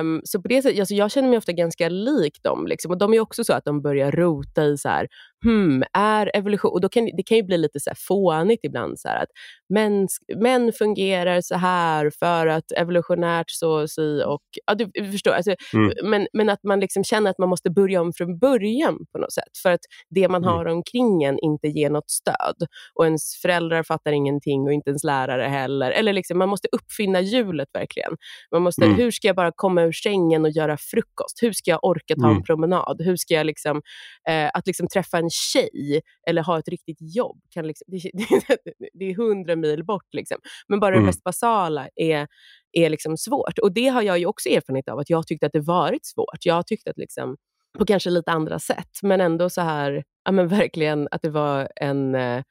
Um, så på det sättet, alltså jag känner mig ofta ganska lik dem. Liksom. Och de är också så att de börjar rota i så här, hmm, är evolution... Och då kan, det kan ju bli lite så här fånigt ibland. Så att män, män fungerar så här för att evolutionärt så si och... Ja, du, du förstår. Alltså, mm. men, men att man liksom känner att man måste börja om från början på något sätt. För att det man mm. har omkring en inte ger något stöd. Och ens föräldrar fattar ingenting och inte ens lärare heller. Eller liksom, man måste uppfinna hjulet verkligen. Man måste, mm. Hur ska jag bara komma ur sängen och göra frukost? Hur ska jag orka ta en mm. promenad? Hur ska jag liksom, eh, att liksom träffa en tjej eller ha ett riktigt jobb, kan liksom, det, det är hundra mil bort. Liksom. Men bara mm. det mest basala är, är liksom svårt. Och det har jag ju också erfarenhet av, att jag tyckte att det varit svårt. Jag tyckte att liksom, på kanske lite andra sätt, men ändå så här, ja men verkligen att det var en eh,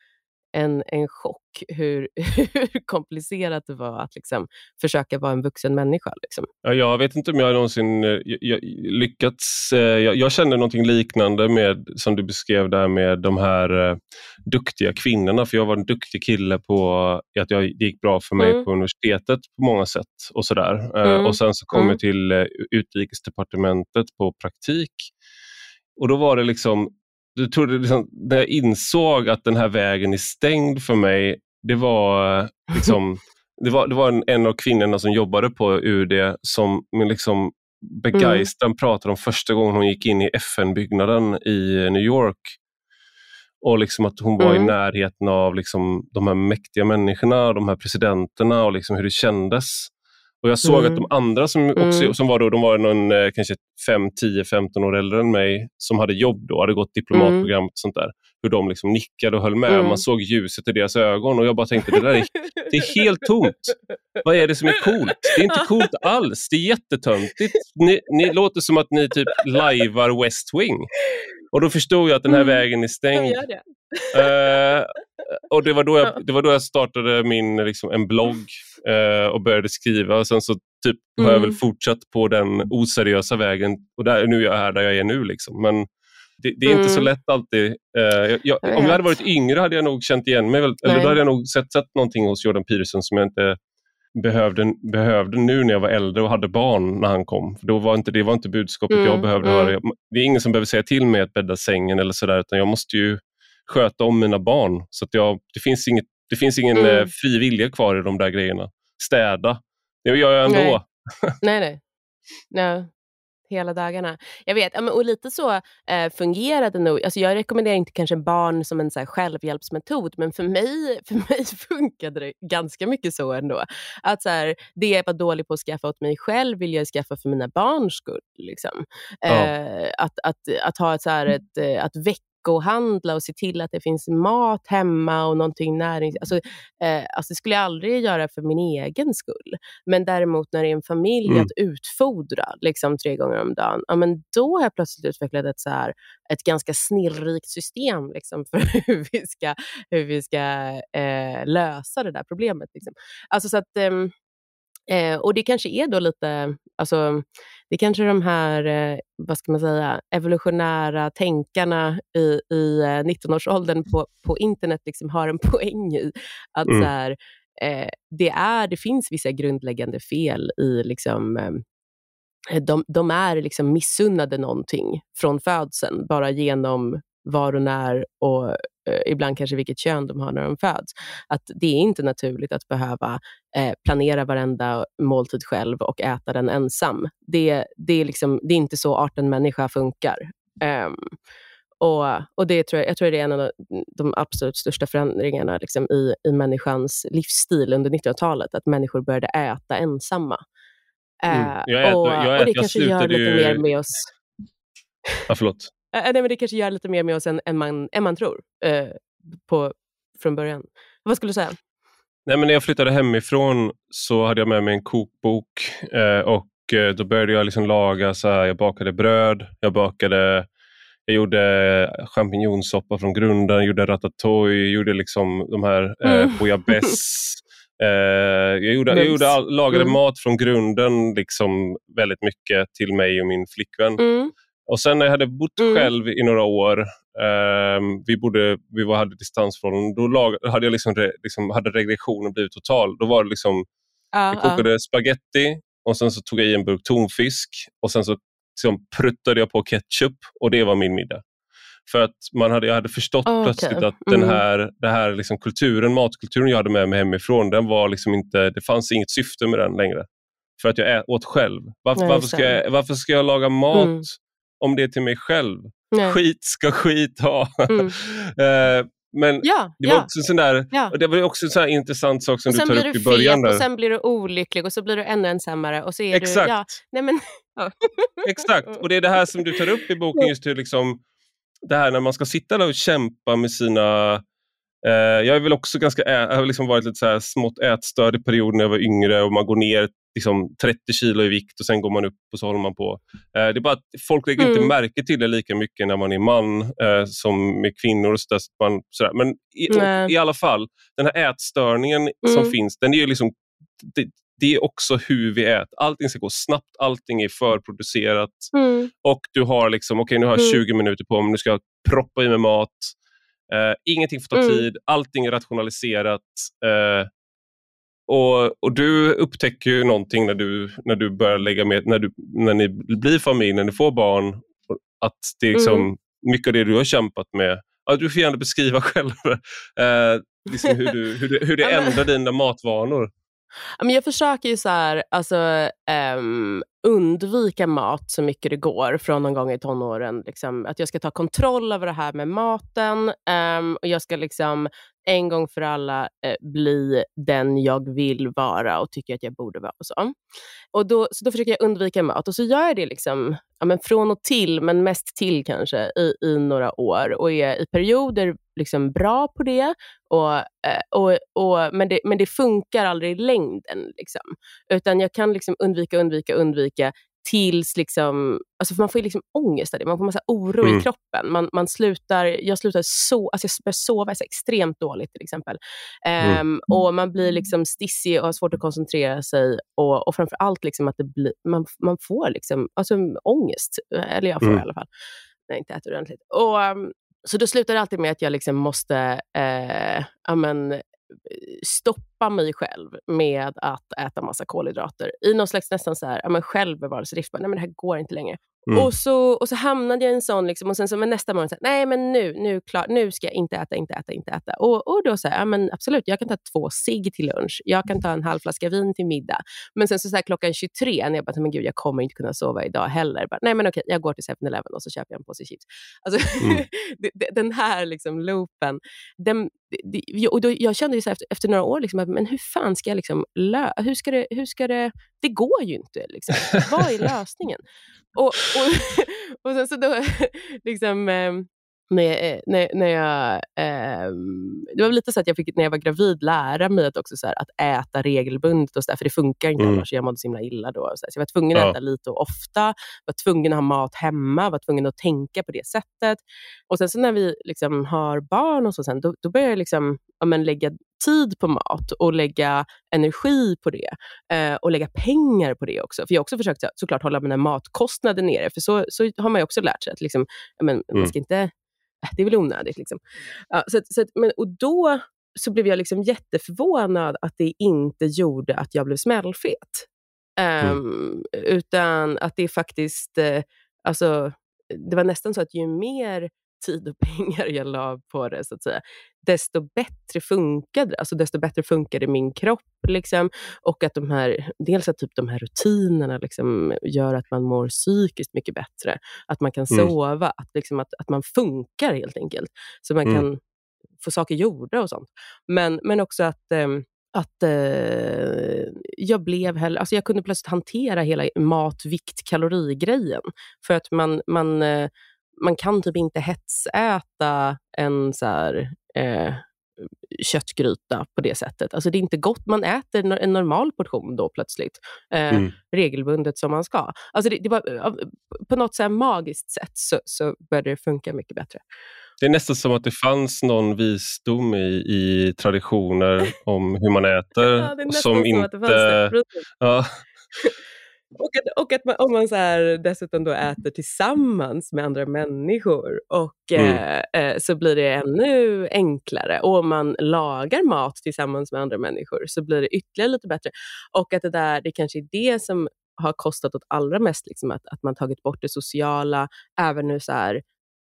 en, en chock hur, hur komplicerat det var att liksom försöka vara en vuxen människa. Liksom. Ja, jag vet inte om jag någonsin eh, jag, jag, lyckats. Eh, jag, jag känner någonting liknande med som du beskrev där med de här eh, duktiga kvinnorna. För jag var en duktig kille på att jag, det gick bra för mig mm. på universitetet på många sätt. och sådär. Mm. Och Sen så kom mm. jag till Utrikesdepartementet på praktik. Och då var det liksom jag trodde liksom, när jag insåg att den här vägen är stängd för mig, det var liksom det var, det var en, en av kvinnorna som jobbade på UD som med liksom begeistran mm. pratade om första gången hon gick in i FN-byggnaden i New York. Och liksom att hon var mm. i närheten av liksom de här mäktiga människorna, de här presidenterna och liksom hur det kändes. Och Jag såg mm. att de andra som, också, mm. som var då, de var någon, eh, kanske 5, 10, 15 år äldre än mig som hade jobb då, hade gått diplomatprogram mm. och sånt där. Hur de liksom nickade och höll med. Mm. Man såg ljuset i deras ögon och jag bara tänkte, det där är, det är helt tomt. Vad är det som är coolt? Det är inte coolt alls. Det är jättetöntigt. Ni, ni låter som att ni typ lajvar West Wing. Och då förstod jag att den här mm. vägen är stängd. Uh, och det var, då jag, det var då jag startade min, liksom, en blogg uh, och började skriva. Och sen så typ, mm. har jag väl mm. fortsatt på den oseriösa vägen och där, nu är jag här där jag är nu. Liksom. Men det, det är mm. inte så mm. lätt alltid. Uh, jag, om jag hade varit yngre hade jag nog känt igen mig. Eller då hade jag nog sett, sett någonting hos Jordan Peterson som jag inte behövde, behövde nu när jag var äldre och hade barn när han kom. För då var inte, det var inte budskapet mm, jag behövde mm. höra. Det är ingen som behöver säga till mig att bädda sängen eller sådär, utan jag måste ju sköta om mina barn. Så att jag, det, finns inget, det finns ingen mm. Eh, fri vilja kvar i de där grejerna. Städa, det gör jag ändå. Nej, nej. nej. nej hela dagarna. Jag vet, och lite så eh, fungerade nog. Alltså jag rekommenderar inte kanske barn som en så självhjälpsmetod, men för mig, för mig funkade det ganska mycket så ändå. Att så här, det jag var dålig på att skaffa åt mig själv vill jag skaffa för mina barns skull. Liksom. Ja. Eh, att, att, att ha ett, så här, ett, eh, att väcka veckohandla och se till att det finns mat hemma och någonting närings... Alltså, eh, alltså det skulle jag aldrig göra för min egen skull. Men däremot när det är en familj mm. att utfodra liksom, tre gånger om dagen, ja, men då har jag plötsligt utvecklat ett, så här, ett ganska snillrikt system liksom, för hur vi ska, hur vi ska eh, lösa det där problemet. Liksom. Alltså, så att, eh, Eh, och det kanske är då lite, alltså, det kanske de här, eh, vad ska man säga, evolutionära tänkarna i, i eh, 19-årsåldern på, på internet liksom har en poäng i. Att mm. så här, eh, det, är, det finns vissa grundläggande fel i liksom, eh, de, de är liksom missunnade någonting från födseln, bara genom var och när och eh, ibland kanske vilket kön de har när de föds. Att det är inte naturligt att behöva eh, planera varenda måltid själv och äta den ensam. Det, det, är, liksom, det är inte så arten människa funkar. Um, och, och det tror jag, jag tror det är en av de absolut största förändringarna liksom, i, i människans livsstil under 1900-talet, att människor började äta ensamma. Mm. Uh, jag äter, och, jag äter, och det kanske gör lite ju... mer med oss. Ja, förlåt. Äh, nej, men det kanske gör lite mer med oss än, än, man, än man tror eh, på, från början. Vad skulle du säga? Nej, men när jag flyttade hemifrån så hade jag med mig en kokbok eh, och eh, då började jag liksom laga, så här, jag bakade bröd, jag bakade jag gjorde champinjonsoppa från grunden, gjorde ratatouille, gjorde liksom de här eh, mm. bouillabaisse. Eh, jag gjorde, jag gjorde all, lagade mm. mat från grunden liksom väldigt mycket till mig och min flickvän. Mm. Och sen när jag hade bott mm. själv i några år, eh, vi, bodde, vi var, hade distansförhållanden, då lag, hade, jag liksom, re, liksom, hade regressionen blivit total. Då var det liksom, uh, jag kokade uh. spaghetti och sen så tog jag i en burk tonfisk och sen så liksom, pruttade jag på ketchup och det var min middag. För att man hade, jag hade förstått okay. plötsligt att den mm. här, den här liksom kulturen, matkulturen jag hade med mig hemifrån, den var liksom inte, det fanns inget syfte med den längre. För att jag åt själv. Varför, Nej, varför, ska, jag, varför ska jag laga mat mm om det är till mig själv. Nej. Skit ska skit ha. Mm. uh, men ja, det var ja. också sån där, ja. och det var också en sån intressant sak som du tar upp i början. Där. Och sen blir du olycklig och så blir du ännu ensammare. Och så är Exakt. Du, ja, nej men, Exakt, och det är det här som du tar upp i boken, just hur liksom, det här när man ska sitta där och kämpa med sina eh, jag är väl också ganska, jag har liksom varit lite så här smått ätstörd i perioder när jag var yngre och man går ner liksom 30 kilo i vikt och sen går man upp och så håller man på. Eh, det är bara att folk lägger mm. inte märke till det lika mycket när man är man eh, som med kvinnor. Och så där, man, sådär. Men i, och, i, alla fall, den här ätstörningen mm. som finns, den är liksom, det, det, är också hur vi äter. Allting ska gå snabbt, allting är förproducerat mm. och du har liksom, okej okay, nu har jag 20 mm. minuter på mig, nu ska jag proppa i mig mat. Uh, ingenting får ta mm. tid, allting är rationaliserat. Uh, och, och du upptäcker ju någonting när du, när du börjar lägga med, när, du, när ni blir familj, när ni får barn, att det liksom, mm. mycket av det du har kämpat med. Ja, du får gärna beskriva själv eh, liksom hur, du, hur, det, hur det ändrar dina matvanor. jag försöker ju så här, alltså, um, undvika mat så mycket det går från någon gång i tonåren. Liksom, att jag ska ta kontroll över det här med maten um, och jag ska liksom en gång för alla eh, bli den jag vill vara och tycker att jag borde vara. Och så. Och då, så då försöker jag undvika mat och så gör jag det liksom, ja, men från och till, men mest till kanske, i, i några år och är i perioder liksom bra på det. Och, eh, och, och, men, det men det funkar aldrig i längden. Liksom. Utan jag kan liksom undvika, undvika, undvika tills liksom, alltså man får liksom ångest av det. Man får massa oro mm. i kroppen. Man, man slutar, jag slutar så, alltså jag börjar sova så extremt dåligt till exempel. Um, mm. Och Man blir liksom stissig och har svårt att koncentrera sig. Och, och framför allt liksom att det blir, man, man får liksom, alltså ångest. Eller jag får mm. i alla fall, när jag inte äter ordentligt. Och, um, så då slutar det alltid med att jag liksom måste eh, amen, eh, stoppa mig själv med att äta massa kolhydrater i någon slags nästan så här, ja, men självbevarelsedrift. Nej, men det här går inte längre. Mm. Och, så, och så hamnade jag i en sån, liksom, och sen så, men nästa morgon, så här, nej men nu, nu, klar, nu ska jag inte äta, inte äta, inte äta. Och, och då så här, ja, men absolut, jag kan ta två cigg till lunch, jag kan ta en halv flaska vin till middag. Men sen så, så här, klockan 23, när jag bara, men gud, jag kommer inte kunna sova idag heller. Bara, nej men okej, jag går till 7-Eleven och så köper jag en påse chips. Alltså, mm. den här liksom, loopen, den, och då, jag kände ju så efter, efter, några år, liksom, men hur fan ska jag liksom lö hur ska det, hur ska det, det går ju inte. Liksom. Vad är lösningen? Och, och, och sen så då, liksom, ehm, när, jag, eh, när, när jag, eh, det var lite så att jag fick när jag var gravid lära mig att, också så här, att äta regelbundet, och så där, för det funkar inte mm. annars. Jag mådde så himla illa då. Så, så jag var tvungen att ja. äta lite och ofta, var tvungen att ha mat hemma, var tvungen att tänka på det sättet. Och sen så när vi liksom har barn, och så sen, då, då började jag liksom, ja, men lägga tid på mat och lägga energi på det. Eh, och lägga pengar på det också. För Jag har också försökt såklart hålla mina matkostnader nere, för så, så har man också lärt sig att liksom, men, mm. man ska inte det är väl onödigt. Liksom. Ja, så, så, men, och då så blev jag liksom jätteförvånad att det inte gjorde att jag blev smällfet. Um, mm. Utan att det faktiskt, eh, alltså, det var nästan så att ju mer tid och pengar jag la på det, så att säga, desto bättre funkade alltså desto bättre funkade min kropp. Liksom, och att de här, dels att typ de här rutinerna liksom, gör att man mår psykiskt mycket bättre. Att man kan mm. sova, att, liksom, att, att man funkar helt enkelt. Så man mm. kan få saker gjorda och sånt. Men, men också att eh, att eh, jag blev heller, alltså jag kunde plötsligt hantera hela mat, vikt, kalorigrejen. För att man, man eh, man kan typ inte hetsäta en så här, eh, köttgryta på det sättet. Alltså det är inte gott. Man äter en normal portion då plötsligt, eh, mm. regelbundet som man ska. Alltså det, det var, på något så magiskt sätt så, så började det funka mycket bättre. Det är nästan som att det fanns någon visdom i, i traditioner om hur man äter. ja, det är nästan som, inte, fanns det. Ja. Och att, och att man, om man så här, dessutom då äter tillsammans med andra människor och, mm. eh, eh, så blir det ännu enklare. Och om man lagar mat tillsammans med andra människor så blir det ytterligare lite bättre. Och att det där, det kanske är det som har kostat åt allra mest, liksom att, att man tagit bort det sociala, även nu så här,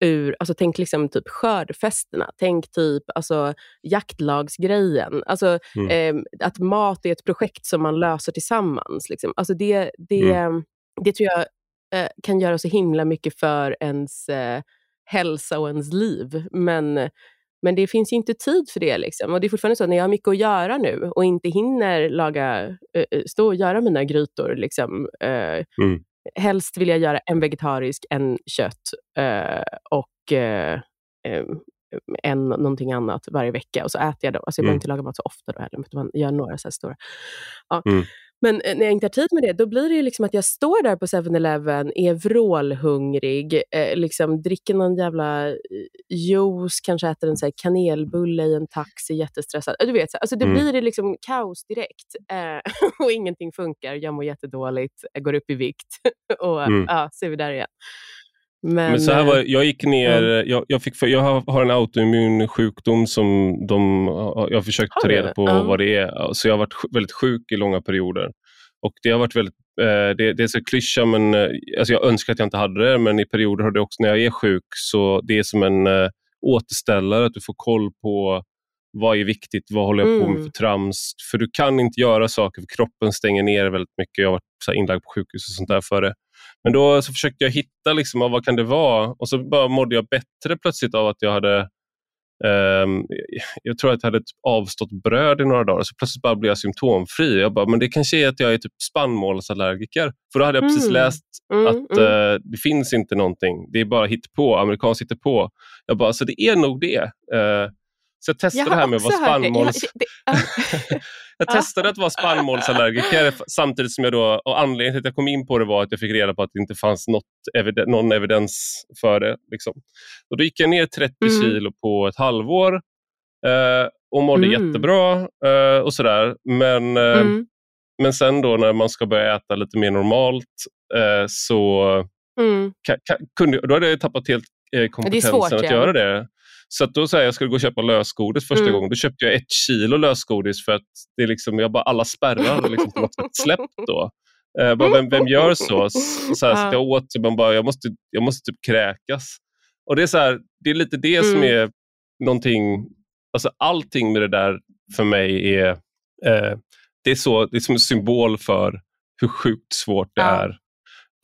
ur, alltså tänk liksom typ skördfesterna, tänk typ alltså, jaktlagsgrejen. Alltså, mm. eh, att mat är ett projekt som man löser tillsammans. Liksom. Alltså det, det, mm. det tror jag eh, kan göra så himla mycket för ens eh, hälsa och ens liv. Men, men det finns inte tid för det. Liksom. Och Det är fortfarande så att när jag har mycket att göra nu och inte hinner laga, eh, eh, stå och göra mina grytor, liksom, eh, mm helst vill jag göra en vegetarisk, en kött eh, och eh, en någonting annat varje vecka. Och så äter jag då. Alltså jag behöver mm. inte laga mat så ofta då heller, utan gör några så stora. Ja. Mm. Men eh, när jag inte har tid med det, då blir det liksom att jag står där på 7-Eleven, är vrålhungrig, eh, liksom dricker någon jävla eh, juice, kanske äter en så kanelbulle i en taxi, jättestressad. Du vet, alltså det mm. blir det liksom kaos direkt eh, och ingenting funkar. Jag mår jättedåligt, jag går upp i vikt och mm. ja, så är vi där igen. Men, Men så här var, eh, jag gick ner, jag, jag, fick, jag har en autoimmun sjukdom som de, jag har försökt ta reda på vad det är. Så jag har varit väldigt sjuk i långa perioder. Och det har varit väldigt, eh, det, det är så klyscha, men eh, alltså jag önskar att jag inte hade det, men i perioder har det också, när jag är sjuk, så det är som en återställare, att du får koll på vad är viktigt, vad håller jag på med mm. för trams? För du kan inte göra saker, för kroppen stänger ner väldigt mycket. Jag har varit inlagd på sjukhus och sånt där för det. Men då så försökte jag hitta, liksom, vad kan det vara? Och så bara mådde jag bättre plötsligt av att jag hade Um, jag tror att jag hade ett avstått bröd i några dagar, så plötsligt bara blev jag symptomfri. Jag bara, men det kanske är att jag är typ spannmålsallergiker. För då hade jag mm. precis läst mm, att mm. Uh, det finns inte någonting, det är bara hittepå, amerikanskt på. Jag bara, så det är nog det. Uh, så jag testade jag det här med att vara spannmåls... jag testade att vara spannmålsallergiker samtidigt som jag då, och anledningen till att jag kom in på det var att jag fick reda på att det inte fanns något eviden, någon evidens för det. Liksom. Och då gick jag ner 30 mm. kilo på ett halvår eh, och mådde mm. jättebra eh, och sådär. Men, eh, mm. men sen då när man ska börja äta lite mer normalt eh, så mm. ka, ka, kunde, då hade jag tappat helt eh, kompetensen svårt, att ja. göra det. Så att då sa jag jag skulle gå och köpa lösgodis första mm. gången. Då köpte jag ett kilo lösgodis för att det är liksom, jag bara, alla spärrar liksom på något sätt släppt då. Eh, bara, vem, vem gör så? Så, här, så jag åt så man bara, jag måste, jag måste typ kräkas. Och det är, så här, det är lite det mm. som är någonting, alltså allting med det där för mig är, eh, det är, så, det är som en symbol för hur sjukt svårt det ja. är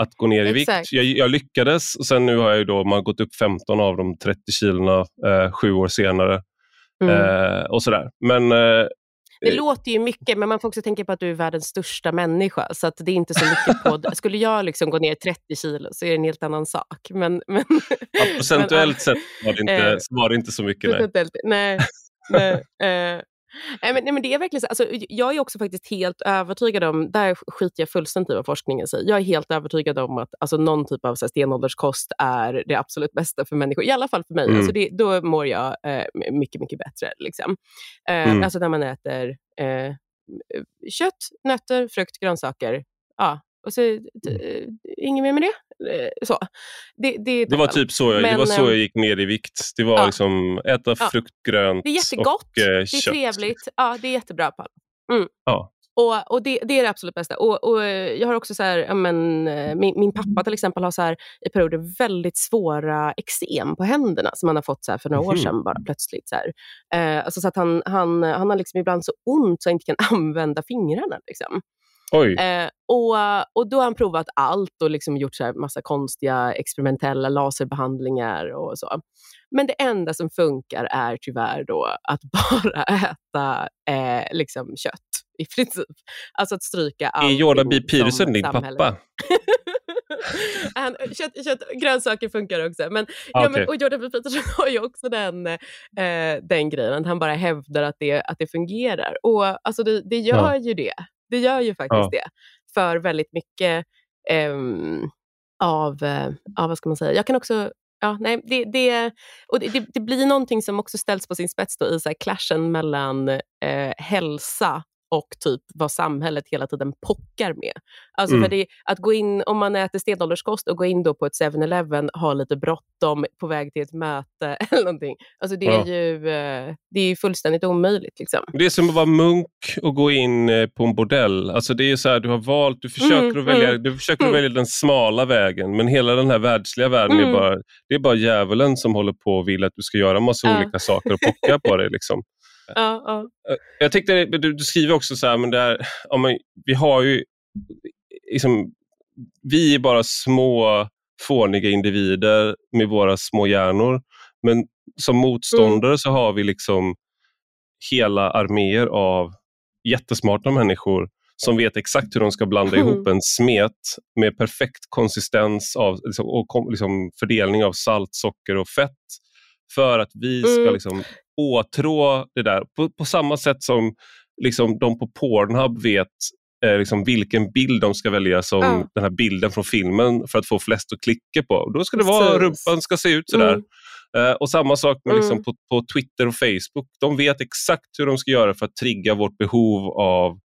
att gå ner i Exakt. vikt. Jag, jag, lyckades och sen nu har jag då, man gått upp 15 av de 30 kilona eh, sju år senare. Mm. Eh, och sådär. Men, eh, det låter ju mycket, men man får också tänka på att du är världens största människa. Så att det är inte så mycket på... Skulle jag liksom gå ner 30 kilo så är det en helt annan sak. Men, men, ja, procentuellt men, sett var det, inte, eh, var det inte så mycket. Nej. nej, nej Nej men, nej, men det är verkligen så. Alltså, jag är också faktiskt helt övertygad om, där skiter jag fullständigt i vad forskningen säger, jag är helt övertygad om att alltså, någon typ av så här, stenålderskost är det absolut bästa för människor. I alla fall för mig. Mm. Alltså, det, då mår jag eh, mycket, mycket bättre. Liksom. Eh, mm. Alltså när man äter eh, kött, nötter, frukt, grönsaker. Ja, och så, mm. inget mer med det. Eh, så. Det, det, det var typ så jag, men, det var så jag ehm, gick ner i vikt. Det var ja. liksom äta ja. frukt, grönt Det är jättegott, och eh, det är trevligt. Ja, det är jättebra. Mm. ja. Och, och det, det, är det absolut bästa. Och, och jag har också så här, men, eh, min, min, pappa till exempel har så här, i perioder väldigt svåra eksem på händerna som han har fått så här, för några år mhm. sedan bara plötsligt. Så, eh, alltså så att han, han, han har liksom ibland så ont så han inte kan använda fingrarna. Liksom. Eh, och, och Då har han provat allt och liksom gjort så här massa konstiga experimentella laserbehandlingar och så. Men det enda som funkar är tyvärr då att bara äta eh, liksom kött i princip. Alltså att stryka allt. Är Jordan B. Peterson din pappa? Han, kött, kött, grönsaker funkar också. Men, okay. ja, men, och Jordan B. Peterson har ju också den, eh, den grejen, att han bara hävdar att det, att det fungerar. Och alltså det, det gör ja. ju det. Det gör ju faktiskt ja. det för väldigt mycket av, uh, av, vad ska man säga, jag kan också Ja, nej, det, det, och det, det, blir någonting som också ställs på sin spets då, i så här clashen mellan eh, hälsa och typ vad samhället hela tiden pockar med. Alltså mm. för det, att gå in, om man äter stenålderskost och gå in då på ett 7-Eleven, ha lite bråttom på väg till ett möte eller någonting. Alltså det, är ja. ju, eh, det är fullständigt omöjligt. Liksom. Det är som att vara munk och gå in eh, på en bordell. Alltså det är så här, du har valt, du försöker, mm, att, välja, mm, du försöker mm. välja den smala vägen, men hela den här världsliga världen är, mm. bara, det är bara djävulen som håller på och vill att du ska göra massa ja. olika saker och pocka på dig. Liksom. Ja, ja. Jag tänkte, du, du skriver också så här, men där, ja, men vi har ju liksom, vi är bara små fåniga individer med våra små hjärnor. Men som motståndare mm. så har vi liksom hela arméer av jättesmarta människor som vet exakt hur de ska blanda mm. ihop en smet med perfekt konsistens av, liksom, och liksom, fördelning av salt, socker och fett för att vi ska mm. liksom, åtrå det där. På, på samma sätt som liksom, de på Pornhub vet eh, liksom, vilken bild de ska välja som ja. den här bilden från filmen för att få flest att klicka på. Då ska det vara, rumpan ska se ut sådär. Mm. Uh, och samma sak med, liksom, mm. på, på, Twitter och Facebook. De vet exakt hur de ska göra för att trigga vårt behov av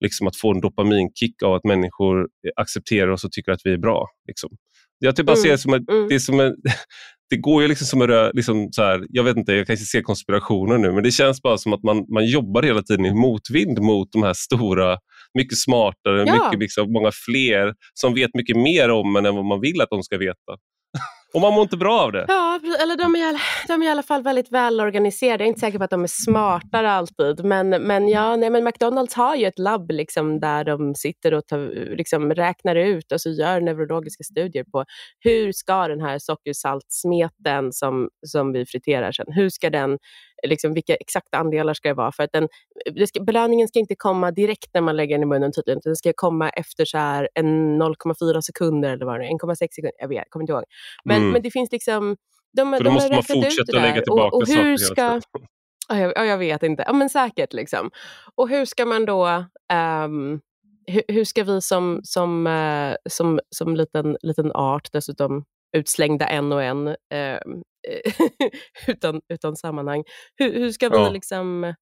liksom, att få en dopaminkick av att människor accepterar oss och tycker att vi är bra. Liksom. Jag typ bara mm. ser det som, ett, mm. det som en, det går ju liksom som en liksom så här, jag vet inte, jag kanske ser konspirationer nu, men det känns bara som att man, man jobbar hela tiden i motvind mot de här stora mycket smartare, ja. mycket, liksom, många fler som vet mycket mer om en än vad man vill att de ska veta. Och man mår inte bra av det. Ja, eller de är, de är i alla fall väldigt välorganiserade. Jag är inte säker på att de är smartare alltid. Men, men, ja, nej, men McDonalds har ju ett labb liksom, där de sitter och tar, liksom, räknar ut och så gör neurologiska studier på hur ska den här sockersaltsmeten som, som vi friterar sen, hur ska den liksom, vilka exakta andelar ska det vara. För att den, ska, belöningen ska inte komma direkt när man lägger den i munnen tydligen, den ska komma efter så här en 0,4 sekunder eller vad det är, 1,6 sekunder, jag vet, kommer inte ihåg. Men, mm. men det finns liksom... De, För då de måste man fortsätta lägga tillbaka och, och hur ska, Ja, jag, jag, vet inte. Ja, men säkert. Liksom. Och hur ska man då... Um, hur, hur, ska vi som, som, uh, som, som liten, liten art, dessutom utslängda en och en, uh, utan, utan sammanhang. Hur, hur ska vi ja. liksom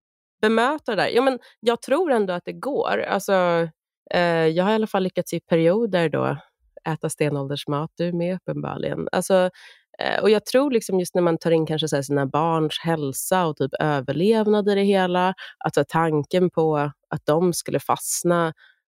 bemöta det där? Ja, men jag tror ändå att det går. Alltså, eh, jag har i alla fall lyckats i perioder då äta stenåldersmat, du med uppenbarligen. Alltså, eh, och jag tror liksom just när man tar in kanske så sina barns hälsa och typ överlevnad i det hela, alltså tanken på att de skulle fastna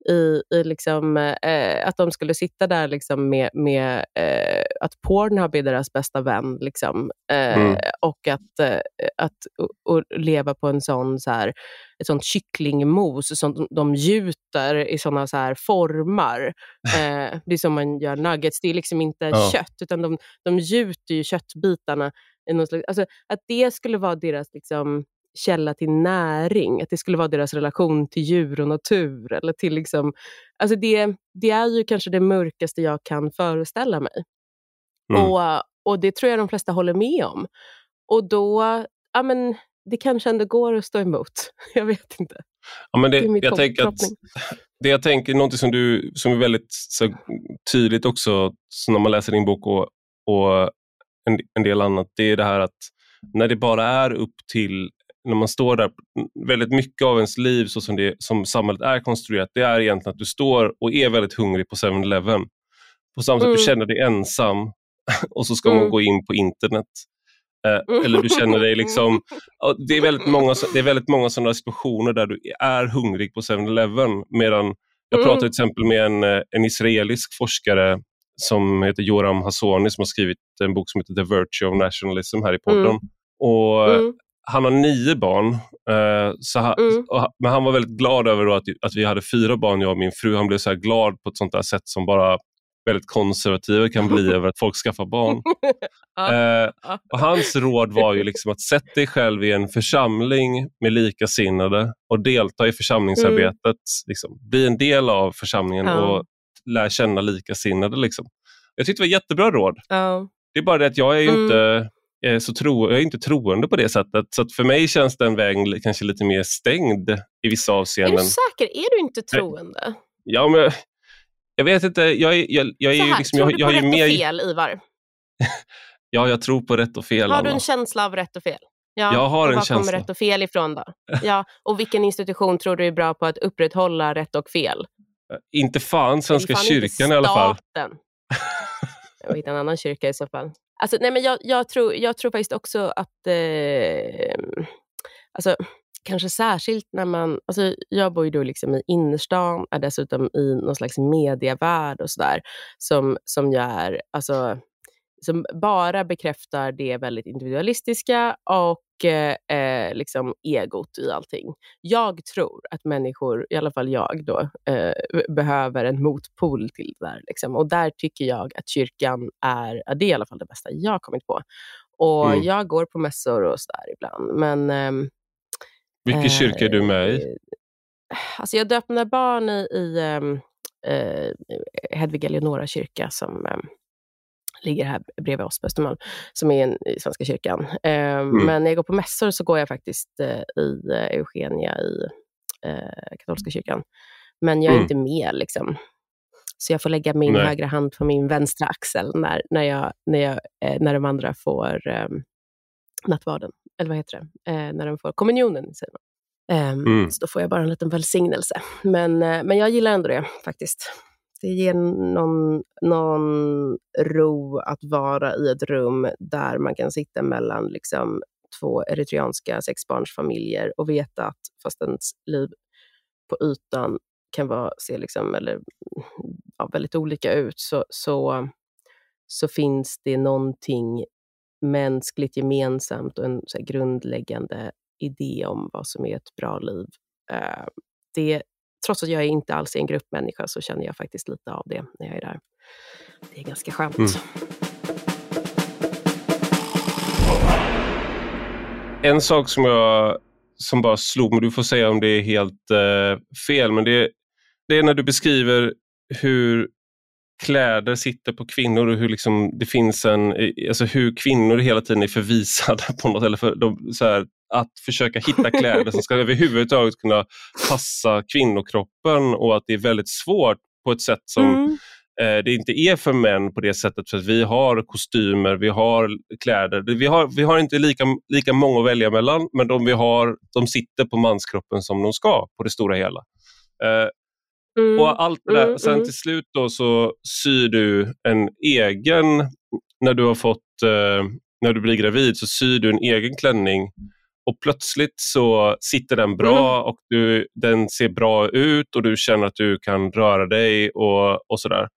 i, i liksom, eh, att de skulle sitta där liksom med, med eh, att Pornhub är deras bästa vän. Liksom, eh, mm. Och att, eh, att och, och leva på en sån, så här, ett sånt kycklingmos som de gjuter i såna så här formar. Eh, det är som man gör nuggets. Det är liksom inte ja. kött, utan de, de gjuter ju köttbitarna. I någon slags, alltså, att det skulle vara deras liksom, källa till näring, att det skulle vara deras relation till djur och natur. Eller till liksom, alltså det, det är ju kanske det mörkaste jag kan föreställa mig. Mm. Och, och det tror jag de flesta håller med om. Och då, ja men det kanske ändå går att stå emot. Jag vet inte. Ja, men det, det jag tänker att, det jag tänker, något som, du, som är väldigt så, tydligt också när man läser din bok och, och en, en del annat, det är det här att när det bara är upp till när man står där, väldigt mycket av ens liv så som, det, som samhället är konstruerat, det är egentligen att du står och är väldigt hungrig på 7-Eleven. På samma sätt mm. du känner dig ensam och så ska mm. man gå in på internet. Eh, eller du känner dig liksom... Det är väldigt många, det är väldigt många sådana situationer där du är hungrig på 7-Eleven. Medan jag mm. pratade till exempel med en, eh, en israelisk forskare som heter Joram Hassoni som har skrivit en bok som heter The Virtue of Nationalism här i podden. Mm. Och mm han har nio barn, eh, så han, mm. men han var väldigt glad över att, att vi hade fyra barn, jag och min fru. Han blev så glad på ett sånt där sätt som bara väldigt konservativa kan bli över att folk skaffar barn. eh, och hans råd var ju liksom att sätta dig själv i en församling med likasinnade och delta i församlingsarbetet. Mm. Liksom, bli en del av församlingen ja. och lär känna likasinnade. Liksom. Jag tyckte det var jättebra råd. Ja. Det är bara det att jag är mm. inte så tro, jag är inte troende på det sättet. Så för mig känns den vägen kanske lite mer stängd i vissa avseenden. Är du säker? Är du inte troende? Ja, men jag vet inte. Jag, är, jag, jag är här, liksom, tror jag, jag du på rätt mer... och fel, Ivar? ja, jag tror på rätt och fel. Har du en känsla av rätt och fel? Ja, jag har en känsla. Var kommer rätt och fel ifrån då? Ja, och vilken institution tror du är bra på att upprätthålla rätt och fel? Eh, inte fan Svenska fan kyrkan i alla fall. Jag hitta en annan kyrka i så fall. Alltså, nej, men jag, jag, tror, jag tror faktiskt också att, eh, alltså, kanske särskilt när man, alltså, jag bor ju då liksom i innerstan, är dessutom i någon slags medievärld och sådär, som, som jag är, alltså, som bara bekräftar det väldigt individualistiska och eh, liksom egot i allting. Jag tror att människor, i alla fall jag då, eh, behöver en motpol till det där. Liksom. Och där tycker jag att kyrkan är, det är i alla fall det bästa jag har kommit på. Och mm. jag går på mässor och sådär ibland. Men, eh, Vilken kyrka är du med i? Eh, alltså jag döpte mina barn i, i ehm, eh, Hedvig Eleonora kyrka som ehm, ligger här bredvid oss på Östermalm, som är en, i Svenska kyrkan. Eh, mm. Men när jag går på mässor så går jag faktiskt eh, i eh, Eugenia i eh, katolska kyrkan. Men jag är mm. inte med. Liksom. Så jag får lägga min Nej. högra hand på min vänstra axel när, när, jag, när, jag, eh, när de andra får eh, nattvarden. Eller vad heter det? Eh, när de får kommunionen, säger man. Um, mm. Så då får jag bara en liten välsignelse. Men, men jag gillar ändå det faktiskt. Det ger någon, någon ro att vara i ett rum där man kan sitta mellan liksom två eritreanska sexbarnsfamiljer och veta att fast ens liv på ytan kan vara, se liksom, eller, ja, väldigt olika ut, så, så, så finns det någonting mänskligt gemensamt och en så här, grundläggande idé om vad som är ett bra liv. Uh, det, trots att jag inte alls är en gruppmänniska så känner jag faktiskt lite av det när jag är där. Det är ganska skönt. Mm. En sak som jag som bara slog mig, du får säga om det är helt eh, fel, men det, det är när du beskriver hur kläder sitter på kvinnor och hur liksom det finns en, alltså hur kvinnor hela tiden är förvisade på något, eller för, de, så här, att försöka hitta kläder som ska överhuvudtaget kunna passa kvinnokroppen och att det är väldigt svårt på ett sätt som mm. eh, det inte är för män på det sättet för att vi har kostymer, vi har kläder. Vi har, vi har inte lika, lika många att välja mellan men de vi har, de sitter på manskroppen som de ska på det stora hela. Eh, Mm. Och allt det där. Mm, Sen mm. till slut då så syr du en egen, när du har fått, eh, när du blir gravid så syr du en egen klänning och plötsligt så sitter den bra mm. och du, den ser bra ut och du känner att du kan röra dig och, och sådär.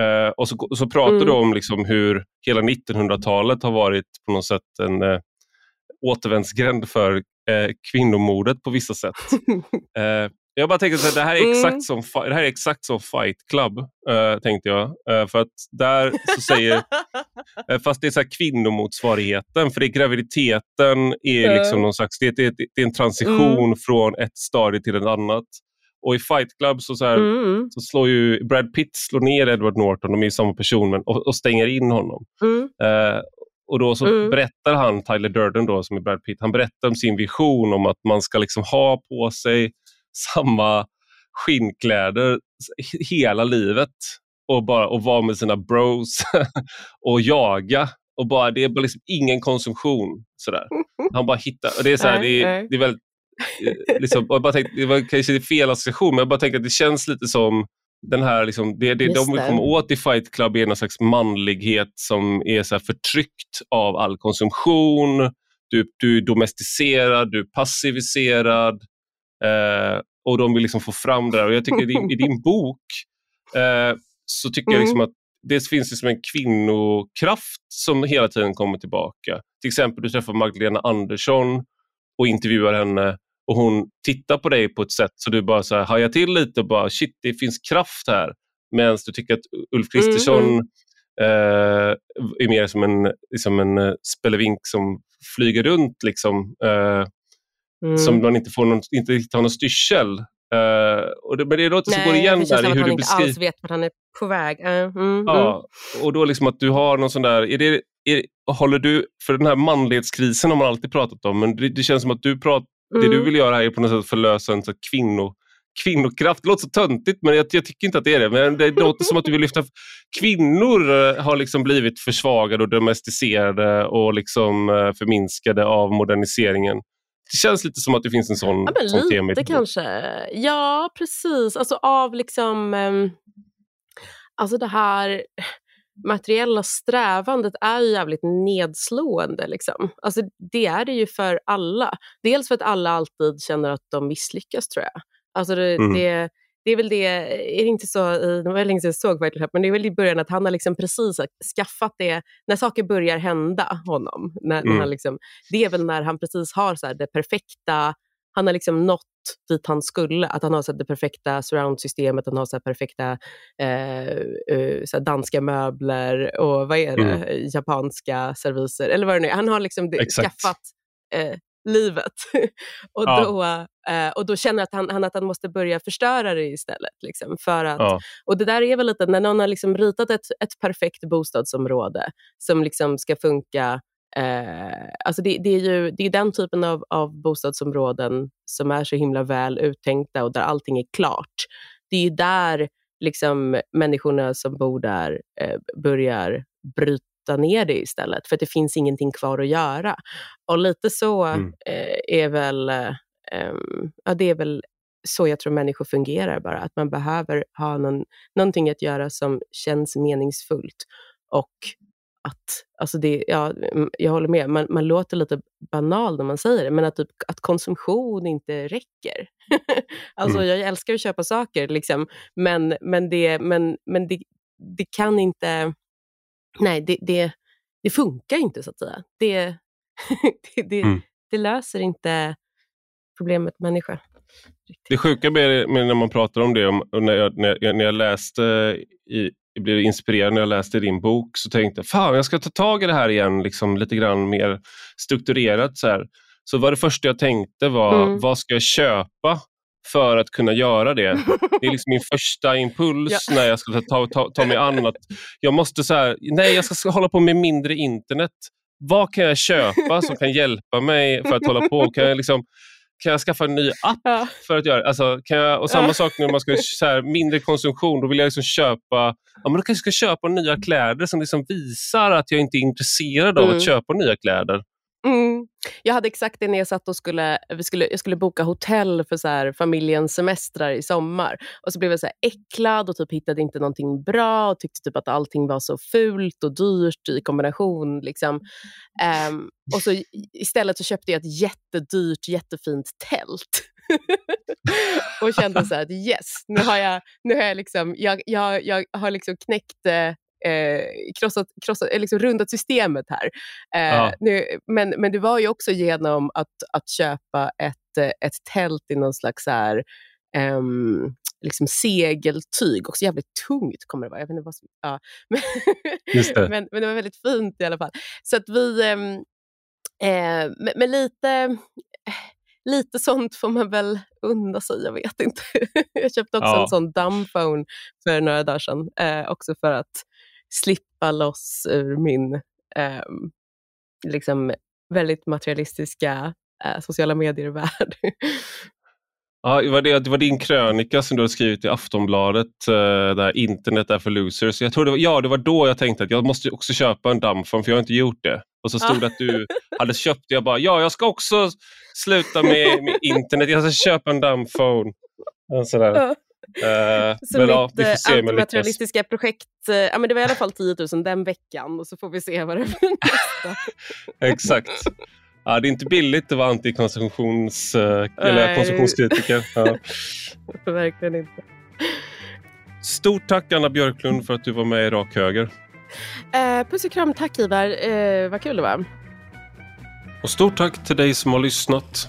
Eh, och så, så pratar du mm. om liksom hur hela 1900-talet har varit på något sätt en eh, återvändsgränd för eh, kvinnomordet på vissa sätt. Eh, jag bara tänker att det här är mm. exakt som, det här är exakt som Fight Club, uh, tänkte jag. Uh, för att där så säger, uh, fast det är så kvinnomotsvarigheten, för det är graviditeten är liksom någon slags, det är, det är en transition mm. från ett stadie till ett annat. Och i Fight Club så, så, här, mm. så slår ju Brad Pitt slår ner Edward Norton, de är ju samma person, men, och, och stänger in honom. Mm. och då så mm. berättar han, Tyler Durden då, som är Brad Pitt, han berättar om sin vision om att man ska liksom ha på sig samma skinnkläder hela livet och bara och vara med sina bros och jaga. Och bara, det är bara liksom ingen konsumtion. Sådär. Han bara hittar, och det är, det, är, det är väldigt, liksom, jag bara tänkte, det var kanske är fel association, men jag bara tänker att det känns lite som den här, liksom, det, det de vill komma åt i Fight Club är någon slags manlighet som är så förtryckt av all konsumtion. Du, du är domesticerad, du är passiviserad, Eh, och de vill liksom få fram det där. Och jag tycker i din, i din bok eh, så tycker mm. jag liksom att det finns liksom en kvinnokraft som hela tiden kommer tillbaka. Till exempel du träffar Magdalena Andersson och intervjuar henne och hon tittar på dig på ett sätt så du bara så här, hajar till lite och bara shit, det finns kraft här. Medan du tycker att Ulf Kristersson mm. eh, är mer som en, liksom en eh, spelevink som flyger runt. Liksom, eh, mm. som man inte, får någon, inte riktigt har någon styrsel. Uh, och det, men det låter som går igen där i hur du beskriver... att han inte alls vet vart han är på väg. Uh, mm, ja, mm. Och då liksom att du har någon sån där... Är det, är, håller du, för den här manlighetskrisen har man alltid pratat om, men det, det känns som att du pratar, det du mm. vill göra här är på något sätt förlösa en så kvinno, kvinnokraft. Det låter så töntigt, men jag, jag, tycker inte att det är det. Men det låter som att du vill lyfta... Kvinnor eh, har liksom blivit försvagade och domesticerade och liksom förminskade av moderniseringen det känns lite som att det finns en sån, ja, sån lite tema. Lite kanske. Ja, precis. Alltså av liksom... Um, alltså det här materiella strävandet är ju jävligt nedslående. Liksom. Alltså det är det ju för alla. Dels för att alla alltid känner att de misslyckas tror jag. Alltså det, mm. det, det är väl det, är det inte så, det var länge sedan jag såg Vital men det är väl i början att han har liksom precis skaffat det, när saker börjar hända honom, när, mm. när han liksom, det är väl när han precis har så det perfekta, han har liksom nått dit han skulle, att han har så det perfekta surroundsystemet, han har så perfekta eh, eh, så danska möbler och vad är det, mm. japanska serviser, eller vad det nu är. Han har liksom det, skaffat eh, livet. och, ja. då, eh, och då känner att han, han, att han måste börja förstöra det istället. Liksom, för att, ja. Och det där är väl lite, när någon har liksom ritat ett, ett perfekt bostadsområde som liksom ska funka Eh, alltså det, det, är ju det är den typen av, av bostadsområden som är så himla väl uttänkta och där allting är klart. Det är där liksom, människorna som bor där eh, börjar bryta bryta ner det istället, för att det finns ingenting kvar att göra. Och lite så mm. eh, är väl, eh, ja, det är väl så jag tror människor fungerar bara, att man behöver ha någon, någonting att göra som känns meningsfullt. Och att, alltså det, ja, jag håller med, man, man låter lite banal när man säger det, men att, typ, att konsumtion inte räcker. alltså mm. jag älskar att köpa saker, liksom, men, men, det, men, men det, det kan inte, nej det, det, det funkar inte så att säga. Det, det, mm. det löser inte problemet människa. Det sjuka med, med när man pratar om det, om, när, jag, när, jag, när jag läste i, jag blev inspirerad när jag läste din bok så tänkte jag fan jag ska ta tag i det här igen liksom, lite grann mer strukturerat. Så, här. så var det första jag tänkte var mm. vad ska jag köpa för att kunna göra det. Det är liksom min första impuls ja. när jag ska ta, ta, ta mig an att jag måste så här, nej jag ska hålla på med mindre internet. Vad kan jag köpa som kan hjälpa mig för att hålla på? Kan jag liksom kan jag skaffa en ny app för att göra alltså, kan jag, Och samma ja. sak när man ska så här, mindre konsumtion, då vill jag liksom köpa ja, men då kanske jag ska köpa nya kläder som liksom visar att jag inte är intresserad av mm. att köpa nya kläder. Mm. Jag hade exakt det när jag satt och skulle, vi skulle, jag skulle boka hotell för så här, familjens semestrar i sommar. Och så blev jag så här äcklad och typ hittade inte någonting bra och tyckte typ att allting var så fult och dyrt i kombination. Liksom. Um, och så istället så köpte jag ett jättedyrt, jättefint tält. och kände så här att yes, nu har jag, nu har jag, liksom, jag, jag, jag har liksom knäckt eh, eh, krossat, krossat, eh, liksom rundat systemet här. Eh, ja. nu, men, men det var ju också genom att, att köpa ett, eh, ett tält i någon slags här, um, liksom segeltyg, också jävligt tungt kommer det vara. Jag vet inte vad som, ja. men, men, men, det var väldigt fint i alla fall. Så att vi, um, eh, med lite lite sånt får man väl unna sig, jag vet inte. jag köpte också ja. en sån dumbphone för några dagar sedan, eh, också för att slippa loss ur min eh, liksom väldigt materialistiska eh, sociala medier-värld. Ja, det, var det, det var din krönika som du hade skrivit i Aftonbladet, uh, där internet är för losers. Jag tror det var, ja, det var då jag tänkte att jag måste också köpa en dammphone för jag har inte gjort det. Och så stod det att du hade köpt det. Jag bara, ja, jag ska också sluta med, med internet. Jag ska köpa en dammphone. Sådär. Ja. Uh, så men, mitt ja, eh, antimaterialistiska projekt, uh, ja, men det var i alla fall 10 000 den veckan och så får vi se vad det blir nästa. Exakt. Ja, det är inte billigt att vara antikonsumtions, eller konsumtionskritiker. Ja. Verkligen inte. Stort tack Anna Björklund för att du var med i Rak Höger. Uh, puss och kram, tack Ivar. Uh, vad kul det var. Och stort tack till dig som har lyssnat.